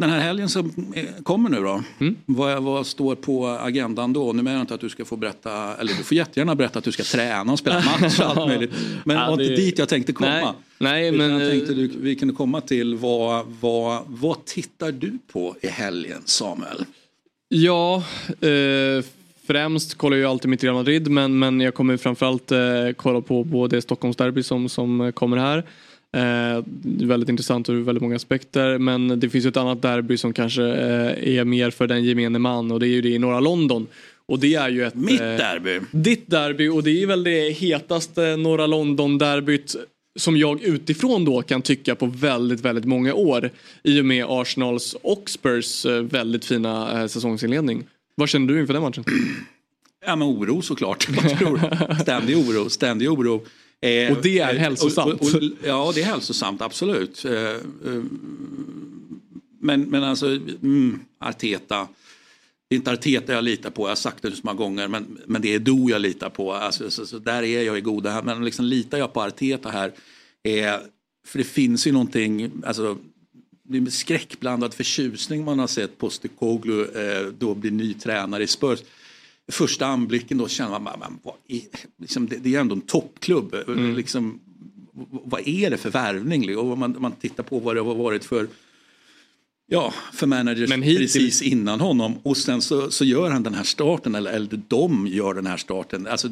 Den här helgen som eh, kommer nu då, vad, vad står på agendan då? Nu menar jag inte att du ska få berätta, eller du får jättegärna berätta att du ska träna och spela match och allt möjligt. Men Ja, det var inte dit jag tänkte komma. Nej, nej, men, jag tänkte eh, du, vi kunde komma till vad, vad, vad tittar du på i helgen Samuel? Ja, eh, främst kollar jag alltid mitt Real Madrid men, men jag kommer framförallt eh, kolla på både Stockholmsderby som, som kommer här. Eh, väldigt intressant ur väldigt många aspekter men det finns ju ett annat derby som kanske eh, är mer för den gemene man och det är ju det i norra London. Och det är ju ett... Mitt eh, derby. Ditt derby och det är väl det hetaste norra London-derbyt som jag utifrån då kan tycka på väldigt, väldigt många år. I och med Arsenals och Spurs eh, väldigt fina eh, säsongsinledning. Vad känner du inför den matchen? Ja men oro såklart. Jag tror. Ständig oro, ständig oro. Eh, Och det är eh, hälsosamt. och- och- ja det är hälsosamt, absolut. Eh, eh, men, men alltså, mm, Arteta. Det är inte Arteta jag litar på, jag har sagt det så många gånger, men, men det är Do jag litar på. Alltså, så, så där är jag i goda här. Men liksom litar jag på Arteta här, eh, för det finns ju någonting, alltså, det är med skräckblandad förtjusning man har sett Postecoglou eh, då bli ny tränare i Spurs. Första anblicken då känner man, man, vad är, liksom, det, det är ändå en toppklubb. Mm. Liksom, vad är det för värvning? Och man, man tittar på vad det har varit för Ja, för managers Men hittills- precis innan honom och sen så, så gör han den här starten eller, eller de gör den här starten. Alltså,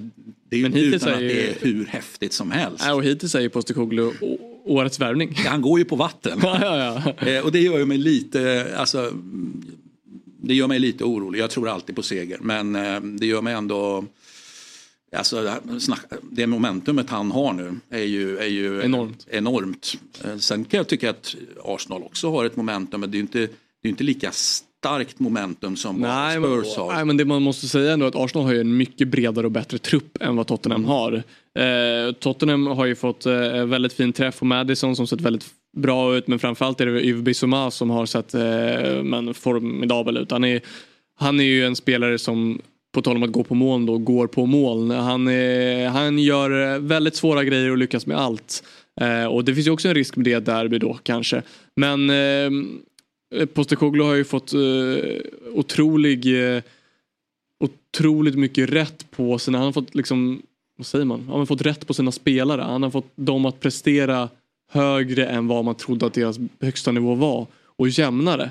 det är ju hittills utan är att ju- det är hur häftigt som helst. Äh, och hittills säger Postecoglou å- årets värvning. Ja, han går ju på vatten. ja, ja, ja. Eh, och det gör ju mig lite, alltså, det gör mig lite orolig. Jag tror alltid på seger, men eh, det gör mig ändå, alltså det momentumet han har nu är ju, är ju Enormt. enormt. Eh, Sen kan jag tycka att Arsenal också har ett momentum, men det är ju inte, det är inte lika starkt momentum som Nej, Spurs har. nej men det man måste säga ändå är att Arsenal har ju en mycket bredare och bättre trupp än vad Tottenham har. Eh, Tottenham har ju fått eh, väldigt fin träff på Madison som sett väldigt bra ut men framförallt är det Yves Bissouma som har sett eh, men formidabel ut. Han är, han är ju en spelare som på tal om att gå på moln då, går på moln. Han, är, han gör väldigt svåra grejer och lyckas med allt. Eh, och det finns ju också en risk med det derby då kanske. Men eh, Postekoglu har ju fått eh, otrolig, eh, otroligt mycket rätt på sina, han har fått liksom, vad säger man, han har fått rätt på sina spelare. Han har fått dem att prestera högre än vad man trodde att deras högsta nivå var och jämnare.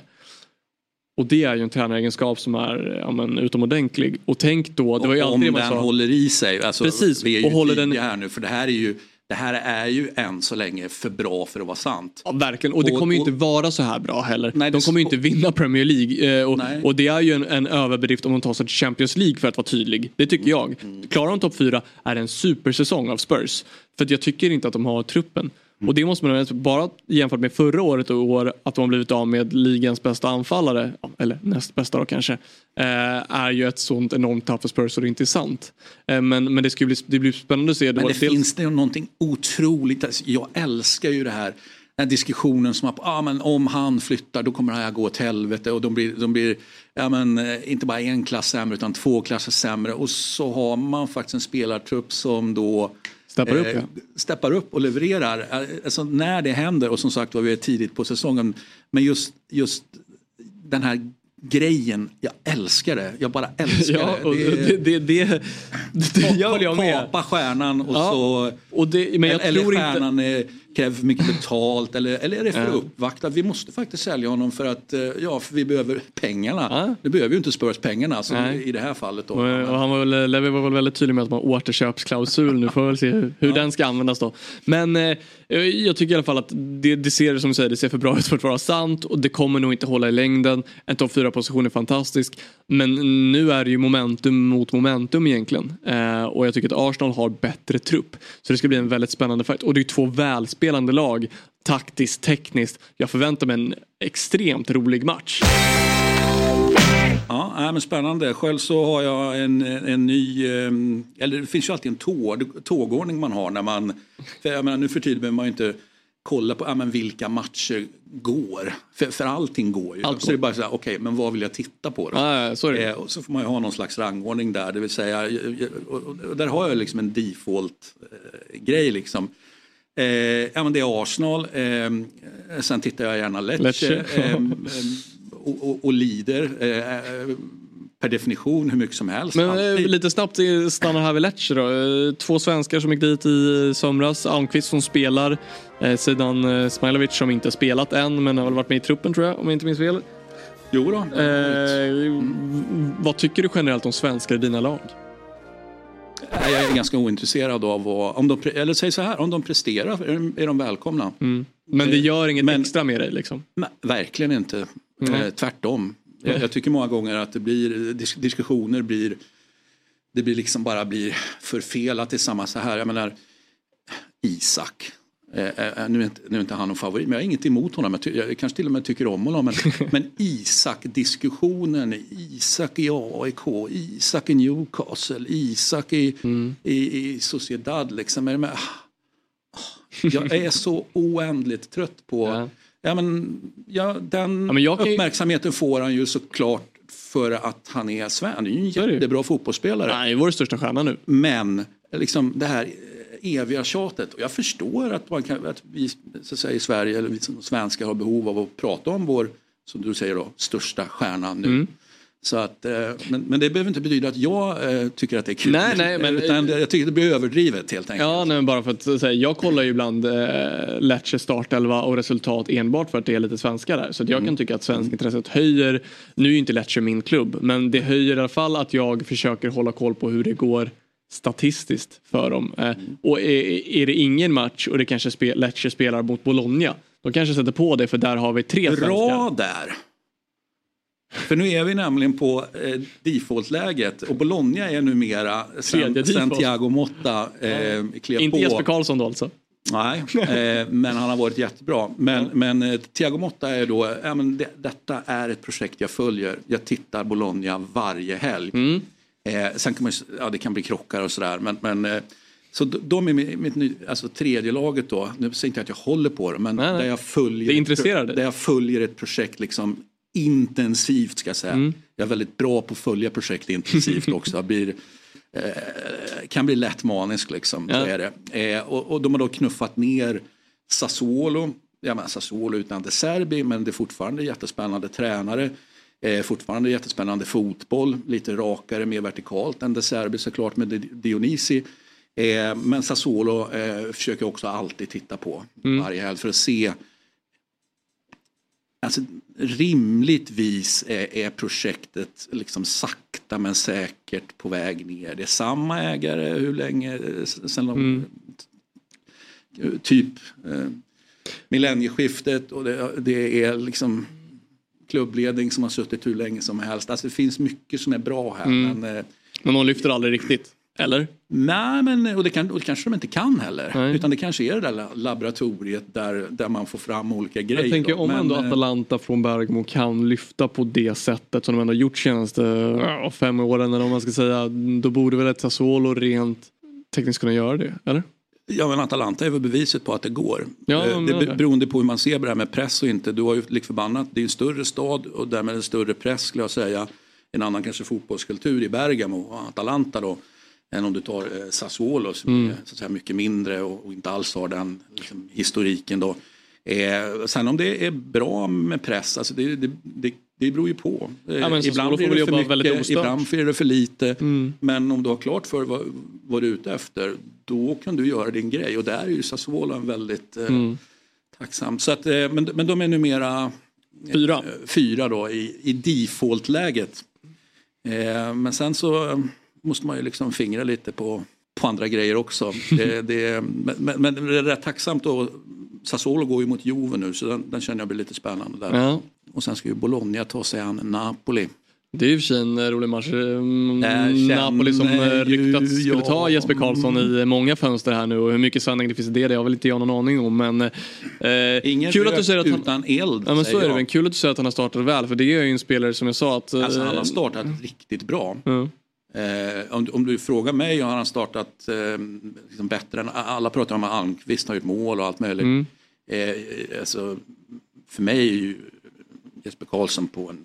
Och det är ju en tränaregenskap som är ja, men, utomordentlig. Och tänk då, det var ju om alltid det man den sa. håller i sig. Alltså, Precis, Vi är ju och håller den- här nu, för det här är ju det här är ju än så länge för bra för att vara sant. Ja, verkligen, och det kommer ju inte vara så här bra heller. Nej, de kommer ju inte vinna Premier League. Eh, och, och det är ju en, en överdrift om de tar sig till Champions League för att vara tydlig. Det tycker jag. Mm. Klarar de topp fyra är det en supersäsong av Spurs. För jag tycker inte att de har truppen. Och det måste man bara jämfört med förra året och i år att de har blivit av med ligans bästa anfallare, eller näst bästa då kanske, eh, är ju ett sånt enormt tapp för Spurs och det är inte sant. Eh, men, men det, ska bli, det blir spännande att se. Men då. det finns det någonting otroligt, alltså, jag älskar ju det här den diskussionen som att ah, men om han flyttar då kommer det här gå åt helvete och de blir, de blir ja, men, eh, inte bara en klass sämre utan två klasser sämre och så har man faktiskt en spelartrupp som då Steppar upp, ja. steppar upp och levererar. Eh, Alltså, när det händer och som sagt var vi är tidigt på säsongen. Men just, just den här grejen, jag älskar det. Jag bara älskar Ja, och det. det, det, det, det gör jag med. Kapa stjärnan och Ja, så... och det, men jag eller tror inte- stjärnan är, kräver för mycket betalt eller, eller är det för Ja. uppvaktat? Vi måste faktiskt sälja honom för att eh, ja, för vi behöver pengarna. Nu behöver ju inte Spurs pengarna alltså, Nej. i det här fallet. Då. Och, och han var väl, Levi var väl väldigt tydlig med att man har återköpsklausul nu. Får vi väl se hur, hur den ska användas då. Men eh, jag tycker i alla fall att det, det ser som du säger, det ser för bra ut för att vara sant och det kommer nog inte hålla i längden. En topp 4 position är fantastisk. Men nu är det ju momentum mot momentum egentligen. Eh, och jag tycker att Arsenal har bättre trupp. Så det ska bli en väldigt spännande fight. Och det är två välspelande lag. Taktiskt, tekniskt. Jag förväntar mig en extremt rolig match. Ja, men spännande. Själv så har jag en, en ny, eh, eller det finns ju alltid en tåg, tågordning man har när man, för jag menar, nu för tiden behöver man ju inte kolla på ja, men vilka matcher går. För, för allting går ju. Allt så är det går. bara så här, okej, men vad vill jag titta på då? Så är det. Eh, och så får man ju ha någon slags rangordning där, det vill säga, jag- jag- och, och, där har jag liksom en default-grej liksom. Eh, ja men det är Arsenal, eh, sen tittar jag gärna Lecce, Lecce. eh, och, och, och lider eh, per definition hur mycket som helst. Men eh, Alltid. lite snabbt eh, stannar här vid Lecce då. Två svenskar som gick dit i somras. Almqvist som spelar. Eh, Smailovic som inte spelat än men har väl varit med i truppen tror jag om jag inte minns fel. Jo då. Eh, Vad tycker du generellt om svenskar i dina lag? Nej, Jag är ganska ointresserad av vad, om de, eller säg så här, om de presterar är de, är de välkomna. Men det gör inget extra med dig liksom? Nej, verkligen inte. Eh, tvärtom. Jag, jag tycker många gånger att det blir, dis- diskussioner blir, det blir liksom bara blir förfelat. Det är samma så här, jag menar Isak. Eh, eh, nu, är inte, nu är inte han någon favorit, men jag har inget emot honom. Jag, jag kanske till och med tycker om honom. Men, men Isak-diskussionen, Isak i AIK, Isak i Newcastle, Isak i, i, i Sociedad. Liksom. Är med, jag är så oändligt trött på... Ja. men, ja, den men jag kan ju- uppmärksamheten får han ju såklart för att han är svensk. Han är ju en jättebra fotbollsspelare. Han är vår största stjärna nu. Men liksom det här eviga tjatet. Och jag förstår att, man kan, att vi så att säga, i Sverige, eller vi som svenskar har behov av att prata om vår, som du säger då, största stjärna nu. Mm. Så att, eh, men, men det behöver inte betyda att jag eh, tycker att det är kul. Nej, nej, men- Utan jag tycker det blir överdrivet helt enkelt. Ja, nej, bara för att säga, jag kollar ju ibland eh, Lecce startelva och resultat enbart för att det är lite svenskar där. Så att jag kan tycka att svenskintresset höjer, nu är ju inte Lecce min klubb, men det höjer i alla fall att jag försöker hålla koll på hur det går statistiskt för dem. Eh, och är, är det ingen match och det kanske spe, Lecce spelar mot Bologna, då kanske sätter på det för där har vi tre svenskar. Bra där! För nu är vi nämligen på eh, default-läget och Bologna är numera sen. Thiago Motta eh, klev Inte på. Jesper Karlsson då alltså? Nej, eh, men han har varit jättebra. Men, men eh, Thiago Motta är då, ja, men det, detta är ett projekt jag följer. Jag tittar Bologna varje helg. Mm. Eh, sen kan man, ja, det kan bli krockar och sådär. Men, men, eh, så de- är mitt, ny- alltså tredje laget då. Nu säger inte jag att jag håller på det, men Nej, nej. där jag följer, dig. där jag följer ett projekt liksom intensivt ska jag säga. Mm. Jag är väldigt bra på att följa projekt intensivt också. Jag blir, eh, kan bli lätt manisk liksom. Så Ja. är det. Eh, och, och de har då knuffat ner Sassuolo. Ja, men Sassuolo utan De Serbi men det är fortfarande jättespännande tränare. Eh, fortfarande jättespännande fotboll, lite rakare, mer vertikalt än De Serbi såklart med Di- Dionisi. Eh, men Sassuolo eh, försöker jag också alltid titta på Mm. varje helg för att se Alltså, rimligtvis är, är projektet liksom sakta men säkert på väg ner. Det är samma ägare hur länge sen de, Mm. typ eh, millennieskiftet och det, det är liksom klubbledning som har suttit hur länge som helst. Alltså det finns mycket som är bra här. Mm. Men, eh, Men de lyfter aldrig riktigt, eller? Nej, men, och, det kan, och det kanske de inte kan heller. Nej. Utan det kanske är det där la- laboratoriet där, där man får fram olika grejer. Jag tänker då. om Men, ändå Atalanta från Bergamo kan lyfta på det sättet som de ändå gjort senaste fem åren eller om man ska säga. Då borde väl ett Sassuolo rent tekniskt kunna göra det, eller? Ja men Atalanta är väl beviset på att det går. Ja, Eh, det det. beroende på hur man ser på det här med press och inte. Du har ju lik förbannat, det är en större stad och därmed en större press skulle jag säga. En annan kanske fotbollskultur i Bergamo och Atalanta då. än om du tar eh, Sassuolo som Mm. är så att säga, mycket mindre och, och inte alls har den liksom, historiken då. Eh, sen om det är bra med press, alltså det, det, det, det beror ju på. Eh, Ja, ibland blir det för mycket, ibland är det för lite. Mm. Men om du har klart för vad, vad du är ute efter, då kan du göra din grej. Och där är ju Sassuolo väldigt eh, Mm. tacksam. Så att, eh, men, men de är numera Fyra. eh, fyra då i, i default-läget. Men sen så måste man ju liksom fingra lite på, på andra grejer också. Det, det, men, men, men det är rätt tacksamt då. Sassuolo går ju mot Juve nu så den, den känner jag blir lite spännande där. Ja. Och sen ska ju Bologna ta sig an Napoli. Det är ju i och för sig en eh, rolig match. Mm, känner Napoli som eh, ryktats ju skulle ta Jesper Karlsson i många fönster här nu och hur mycket sanning det finns i det, det har väl inte jag någon aning om. Men, eh, Ingen kul att du säger att han, utan eld. ja, men så är det, men kul att du säger att han har startat väl för det är ju en spelare som jag sa att... eh, Alltså han har startat riktigt bra. ja. Eh, om, om du frågar mig har han startat eh, liksom bättre än alla pratar om att Almqvist har gjort mål och allt möjligt. Mm. Eh, alltså, för mig är ju Jesper Karlsson på en,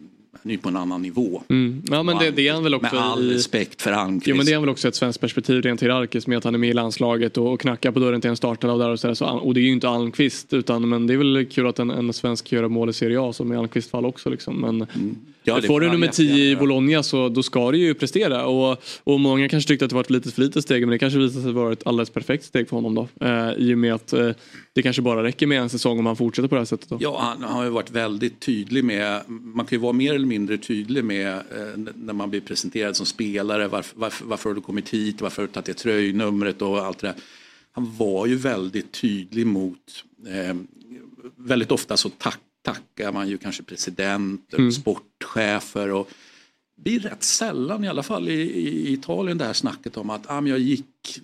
han ju på en annan nivå. Mm. Ja men det, det är han väl också Med all i... respekt för Almqvist. Jo men det är väl också ett svenskt perspektiv rent hierarkiskt med att han är med i landslaget och, och knackar på dörren till en startare och där och så, där, så Och det är ju inte Almqvist utan men det är väl kul att en, en svensk gör mål i Serie A som i Almqvist fall också liksom. Men Mm. Ja, får du han nummer 10 i. Bologna så då ska du ju prestera och, och många kanske tyckte att det var ett litet för litet steg men det kanske visade sig vara ett alldeles perfekt steg för honom då. Eh, I och med att eh, det kanske bara räcker med en säsong om han fortsätter på det här sättet då. Ja, han har ju varit väldigt tydlig med, man kan ju vara mer eller mindre tydlig med eh, när man blir presenterad som spelare, varför, varför, varför har du kommit hit, varför har du tagit det tröjnumret och allt det där. Han var ju väldigt tydlig mot, eh, väldigt ofta så tack, tackar man ju kanske president, Mm. sportchefer och det blir rätt sällan i alla fall i, i Italien det här snacket om att ah, jag gick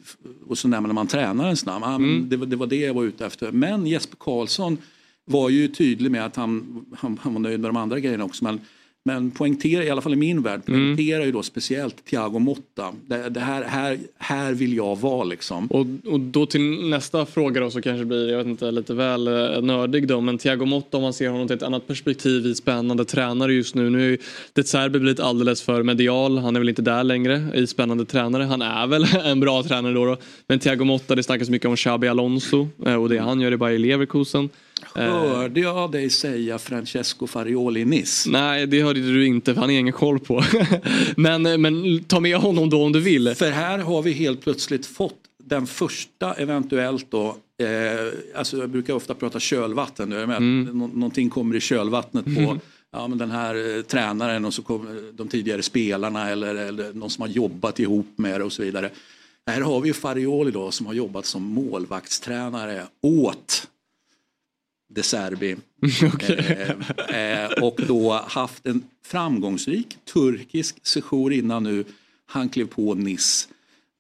och så nämner man tränarens namn. Ah, Mm. det, var- det var det jag var ute efter. Men Jesper Karlsson var ju tydlig med att han, han, han var nöjd med de andra grejerna också. Men, men poängterar, i alla fall i min värld, Mm. poängterar ju då speciellt Thiago Motta. Det, det här, här, här vill jag vara liksom. Och, och då till nästa fråga då så kanske det blir, jag vet inte, lite väl eh, nördig då. Men Thiago Motta om man ser honom till ett annat perspektiv i spännande tränare just nu. Nu är ju De Serbi blivit alldeles för medial. Han är väl inte där längre i spännande tränare. Han är väl en bra tränare då. då. Men Thiago Motta, det snackas mycket om Xabi Alonso eh, och det han gör i Bayer Leverkusen. Eh, Hörde jag dig säga Francesco Farioli Niss? Nej, det hörde du inte för han har ingen koll på. men, eh, men ta med honom då om du vill. För här har vi helt plötsligt fått den första eventuellt då, eh, alltså jag brukar ofta prata kölvatten, är med, Mm. Nå- någonting kommer i kölvattnet på ja, men den här eh, tränaren och så kommer de tidigare spelarna eller, eller någon som har jobbat ihop med det och så vidare. Här har vi ju Farioli då som har jobbat som målvaktstränare åt De Serbi. eh, eh, och då haft en framgångsrik turkisk session innan nu han klev på Nice.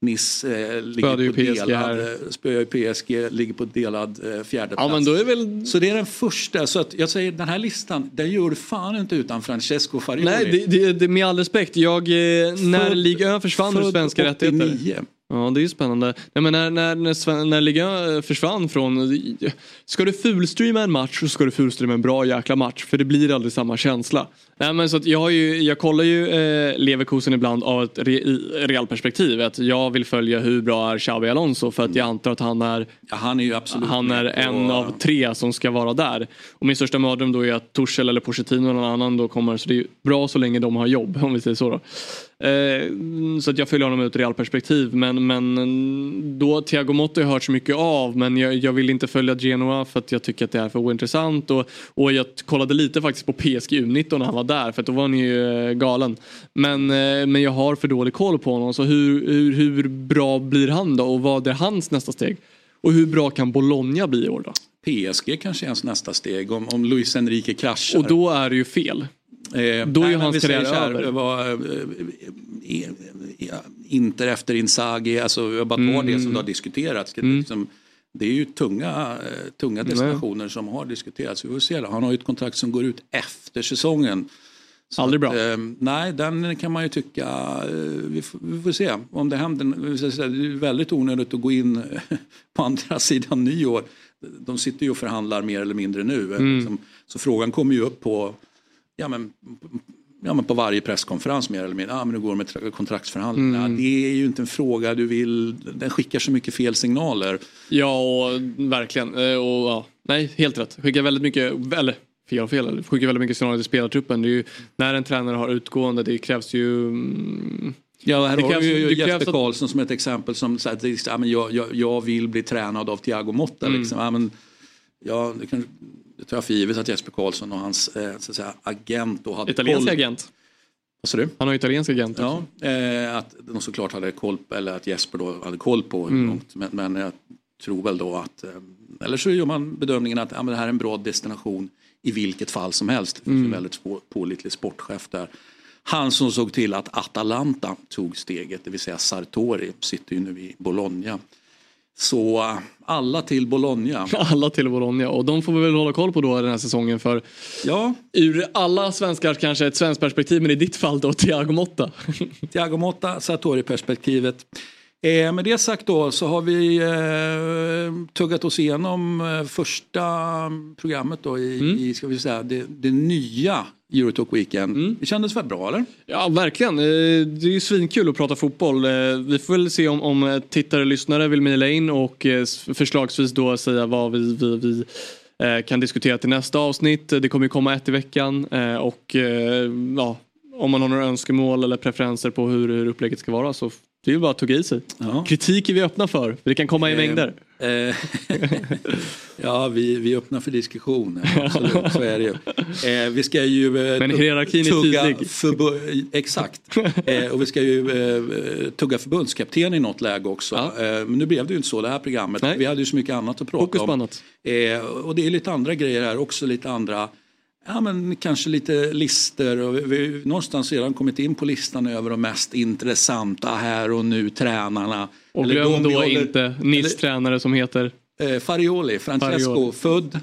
Nice eh, ligger Spöade på delad, här. eh, spöar ju PSG, ligger på delad eh, fjärde Ja, plats. är väl... Så det är den första, så att jag säger den här listan, den gör du fan inte utan Francesco Farioli. Nej, det, det, det, med all respekt. Jag, eh, när Ligue 1 försvann ur svenska rättigheter. 89. Ja, det är ju spännande. Nej, men när, när, när, när Ligue 1 försvann från... Ska du fulstreama en match så ska du fulstreama en bra jäkla match. För det blir aldrig samma känsla. Nej, men så att jag, har ju, jag kollar ju eh, Leverkusen ibland av ett re, realperspektiv. Att jag vill följa hur bra är Xabi Alonso för att jag antar att han är, Ja, han är absolut han är en av tre som ska vara där. Och min största mardröm då är att Torshäll eller Pochettino eller någon annan då kommer. Så det är bra så länge de har jobb om vi säger så. Då. Eh, så att jag följer honom ur ett realperspektiv. Men, men då Thiago Motta har jag hört så mycket av men jag, jag vill inte följa Genoa för att jag tycker att det är för ointressant. Och, och jag kollade lite faktiskt på PSG U19 när han var där för då var han ju eh, galen. Men, eh, men jag har för dålig koll på honom så hur, hur, hur bra blir han då och vad är hans nästa steg? Och hur bra kan Bologna bli i år då? PSG kanske är hans nästa steg om, om Luis Enrique kraschar. Och då är det ju fel. Eh, Då är ju nej, hans karriär över. var, eh, Inter efter Inzaghi, alltså jag bara tar Mm. det som det har diskuterats. Det, är liksom, det är ju tunga, eh, tunga destinationer som har diskuterats. Vi får se, han har ju ett kontrakt som går ut efter säsongen. Så Aldrig bra. Att, eh, nej, den kan man ju tycka, eh, vi, får, vi får se om det händer. Säga, Det är väldigt onödigt att gå in eh, på andra sidan nyår. De sitter ju och förhandlar mer eller mindre nu. Mm. Liksom. Så frågan kommer ju upp på ja, men, ja, men på varje presskonferens mer eller mindre. Ah, men nu går med tra- kontraktsförhandlingar. Mm. Det är ju inte en fråga du vill, den skickar så mycket fel signaler. Ja, och verkligen. Eh, Och, ja, nej, helt rätt. Skickar väldigt mycket, eller fel och fel, eller skickar väldigt mycket signaler till spelartruppen. Det är ju, när en tränare har utgående, det krävs ju... mm, Ja, här det har vi ju Jesper att- Karlsson som ett exempel som säger att är- ja, men jag, jag, jag vill bli tränad av Thiago Motta. Mm. Liksom. Ja, men, ja, det, kan, det tar jag för givet att Jesper Karlsson och hans eh, så att säga, agent då hade Italiensk koll. agent. Vad sa du? Han har italiensk agent Ja, också. eh, att de såklart hade koll på, eller att Jesper då hade koll på hur Mm. långt. Men, men jag tror väl då att, eh, eller så gör man bedömningen att ja, det här är en bra destination i vilket fall som helst. Det finns Mm. en väldigt pålitlig sportchef där. Han som såg till att Atalanta tog steget, det vill säga Sartori, sitter ju nu i Bologna. Så alla till Bologna. Alla till Bologna och de får vi väl hålla koll på då den här säsongen för ja. ur alla svenskar kanske ett svenskt perspektiv men i ditt fall då Thiago Motta. Thiago Motta, Sartori-perspektivet. Eh, med det sagt då så har vi eh, tuggat oss igenom eh, första programmet då i, Mm. i ska vi säga, det, det nya Eurotalk Weekend. Det kändes väl bra eller? Ja, verkligen. Eh, Det är ju svinkul att prata fotboll. Eh, Vi får väl se om, om eh, tittare och lyssnare vill mejla in och förslagsvis då säga vad vi, vi, vi kan diskutera till nästa avsnitt. Det kommer ju komma ett i veckan och ja, om man har några önskemål eller preferenser på hur, hur upplägget ska vara så det är ju bara att tugga i sig. Kritik är vi öppna för, för det kan komma i Eh, mängder. eh, ja, vi, vi är öppna för diskussion. Absolut, så är det ju. Eh, vi ska ju... Eh, Men hierarkin är tugga tydlig. förbu- Exakt. Eh, och vi ska ju eh, tugga förbundskapten i något läge också. Eh, men nu blev det ju inte så det här programmet. Vi hade ju så mycket annat att prata Fokus om. annat. Eh, och det är lite andra grejer här också, lite andra Ja men kanske lite lister och vi, vi någonstans redan kommit in på listan över de mest intressanta här och nu tränarna. Och Eller glöm då håller- inte Nils tränare som heter Eh, Farioli, Francesco, Farioli. född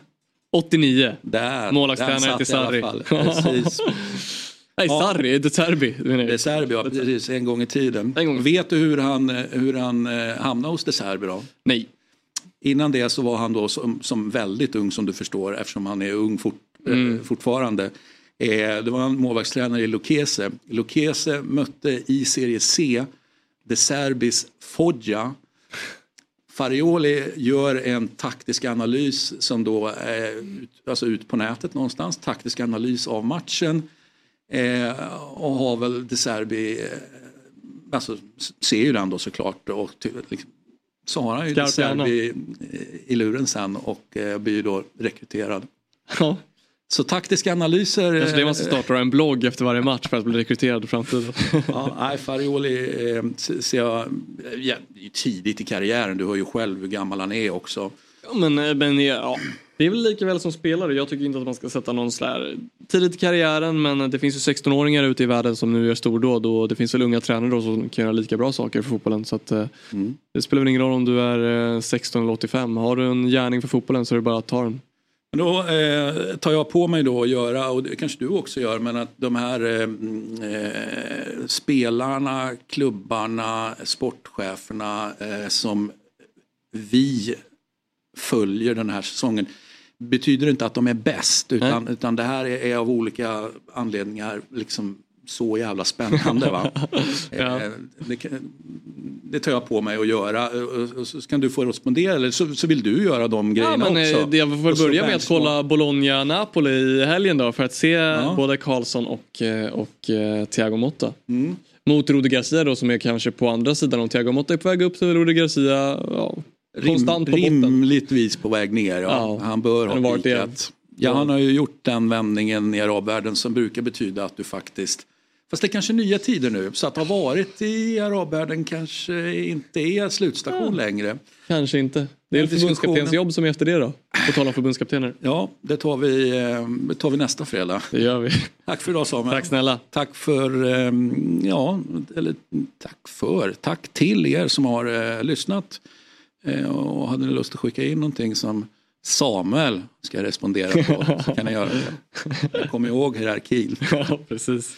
89. där. Målvaktstränare till Sarri. Precis. Nej, Ja. Sarri, De Serbi. menar jag. De Serbi, ja, precis, en gång i tiden. Vet du hur han, hur han eh, hamnade hos De Serbi då? Nej. Innan det så var han då som, som väldigt ung som du förstår eftersom han är ung fort, Mm. eh, fortfarande. Eh, det var en målvaktstränare i Lucchese. Lucchese mötte i serie C De Serbis Foggia. Farioli gör en taktisk analys som då är ut, alltså ut på nätet någonstans. Taktisk analys av matchen. Eh, och har väl De Serbi, eh, alltså ser ju den då såklart. Och liksom, så har han ju De. Serbi eh, i luren sen och eh, blir då rekryterad. Ja. Så taktiska analyser. Kanske det eh, man ska starta en blogg efter varje match för att bli rekryterad i framtiden. Ja, nej, Farioli eh, ser jag, ja, det tidigt i karriären, du hör ju själv hur gammal han är också. Ja, men, eh, men ja, det är väl lika väl som spelare. Jag tycker inte att man ska sätta någon sådär tidigt i karriären men det finns ju 16-åringar ute i världen som nu gör stordåd och det finns väl unga tränare då som kan göra lika bra saker för fotbollen. Så att, eh, Det spelar väl ingen roll om du är eh, 16 eller 85. Har du en gärning för fotbollen så är det bara att ta den. Men då eh, tar jag på mig då att göra, och det kanske du också gör, men att de här eh, eh, spelarna, klubbarna, sportcheferna eh, som vi följer den här säsongen betyder inte att de är bäst utan, utan det här är, är av olika anledningar liksom så jävla spännande. Va? Ja. eh, det, kan- det tar jag på mig att göra och så kan du få respondera eller så, så vill du göra de Ja, grejerna men, eh, också. det- jag får börja med att kolla Bologna-Napoli i helgen då för att se både Karlsson och, eh, och eh, Thiago Motta. Mm. Mot Rudi Garcia då som är kanske på andra sidan. Om Thiago Motta är på väg upp så är Rudi Garcia ja, konstant på botten. Rimligtvis på väg ner. Ja. Ja, Han bör ha det. pikat. Ja, han har ju gjort den vändningen i arabvärlden som brukar betyda att du faktiskt Fast det är kanske nya tider nu, så att ha varit i arabvärlden kanske inte är slutstation längre. Kanske inte. Det är förbundskaptens diskussionen- jobb som är efter det då. På tal om förbundskaptener. Ja, det tar vi, eh, det tar vi nästa fredag. Det gör vi. Tack för idag Samuel. Tack snälla. Tack för, eh, ja, eller tack för, tack till er som har eh, lyssnat. Eh, och hade ni lust att skicka in någonting som Samuel ska respondera på så kan ni göra det. Kom ihåg hierarkin. Ja, precis.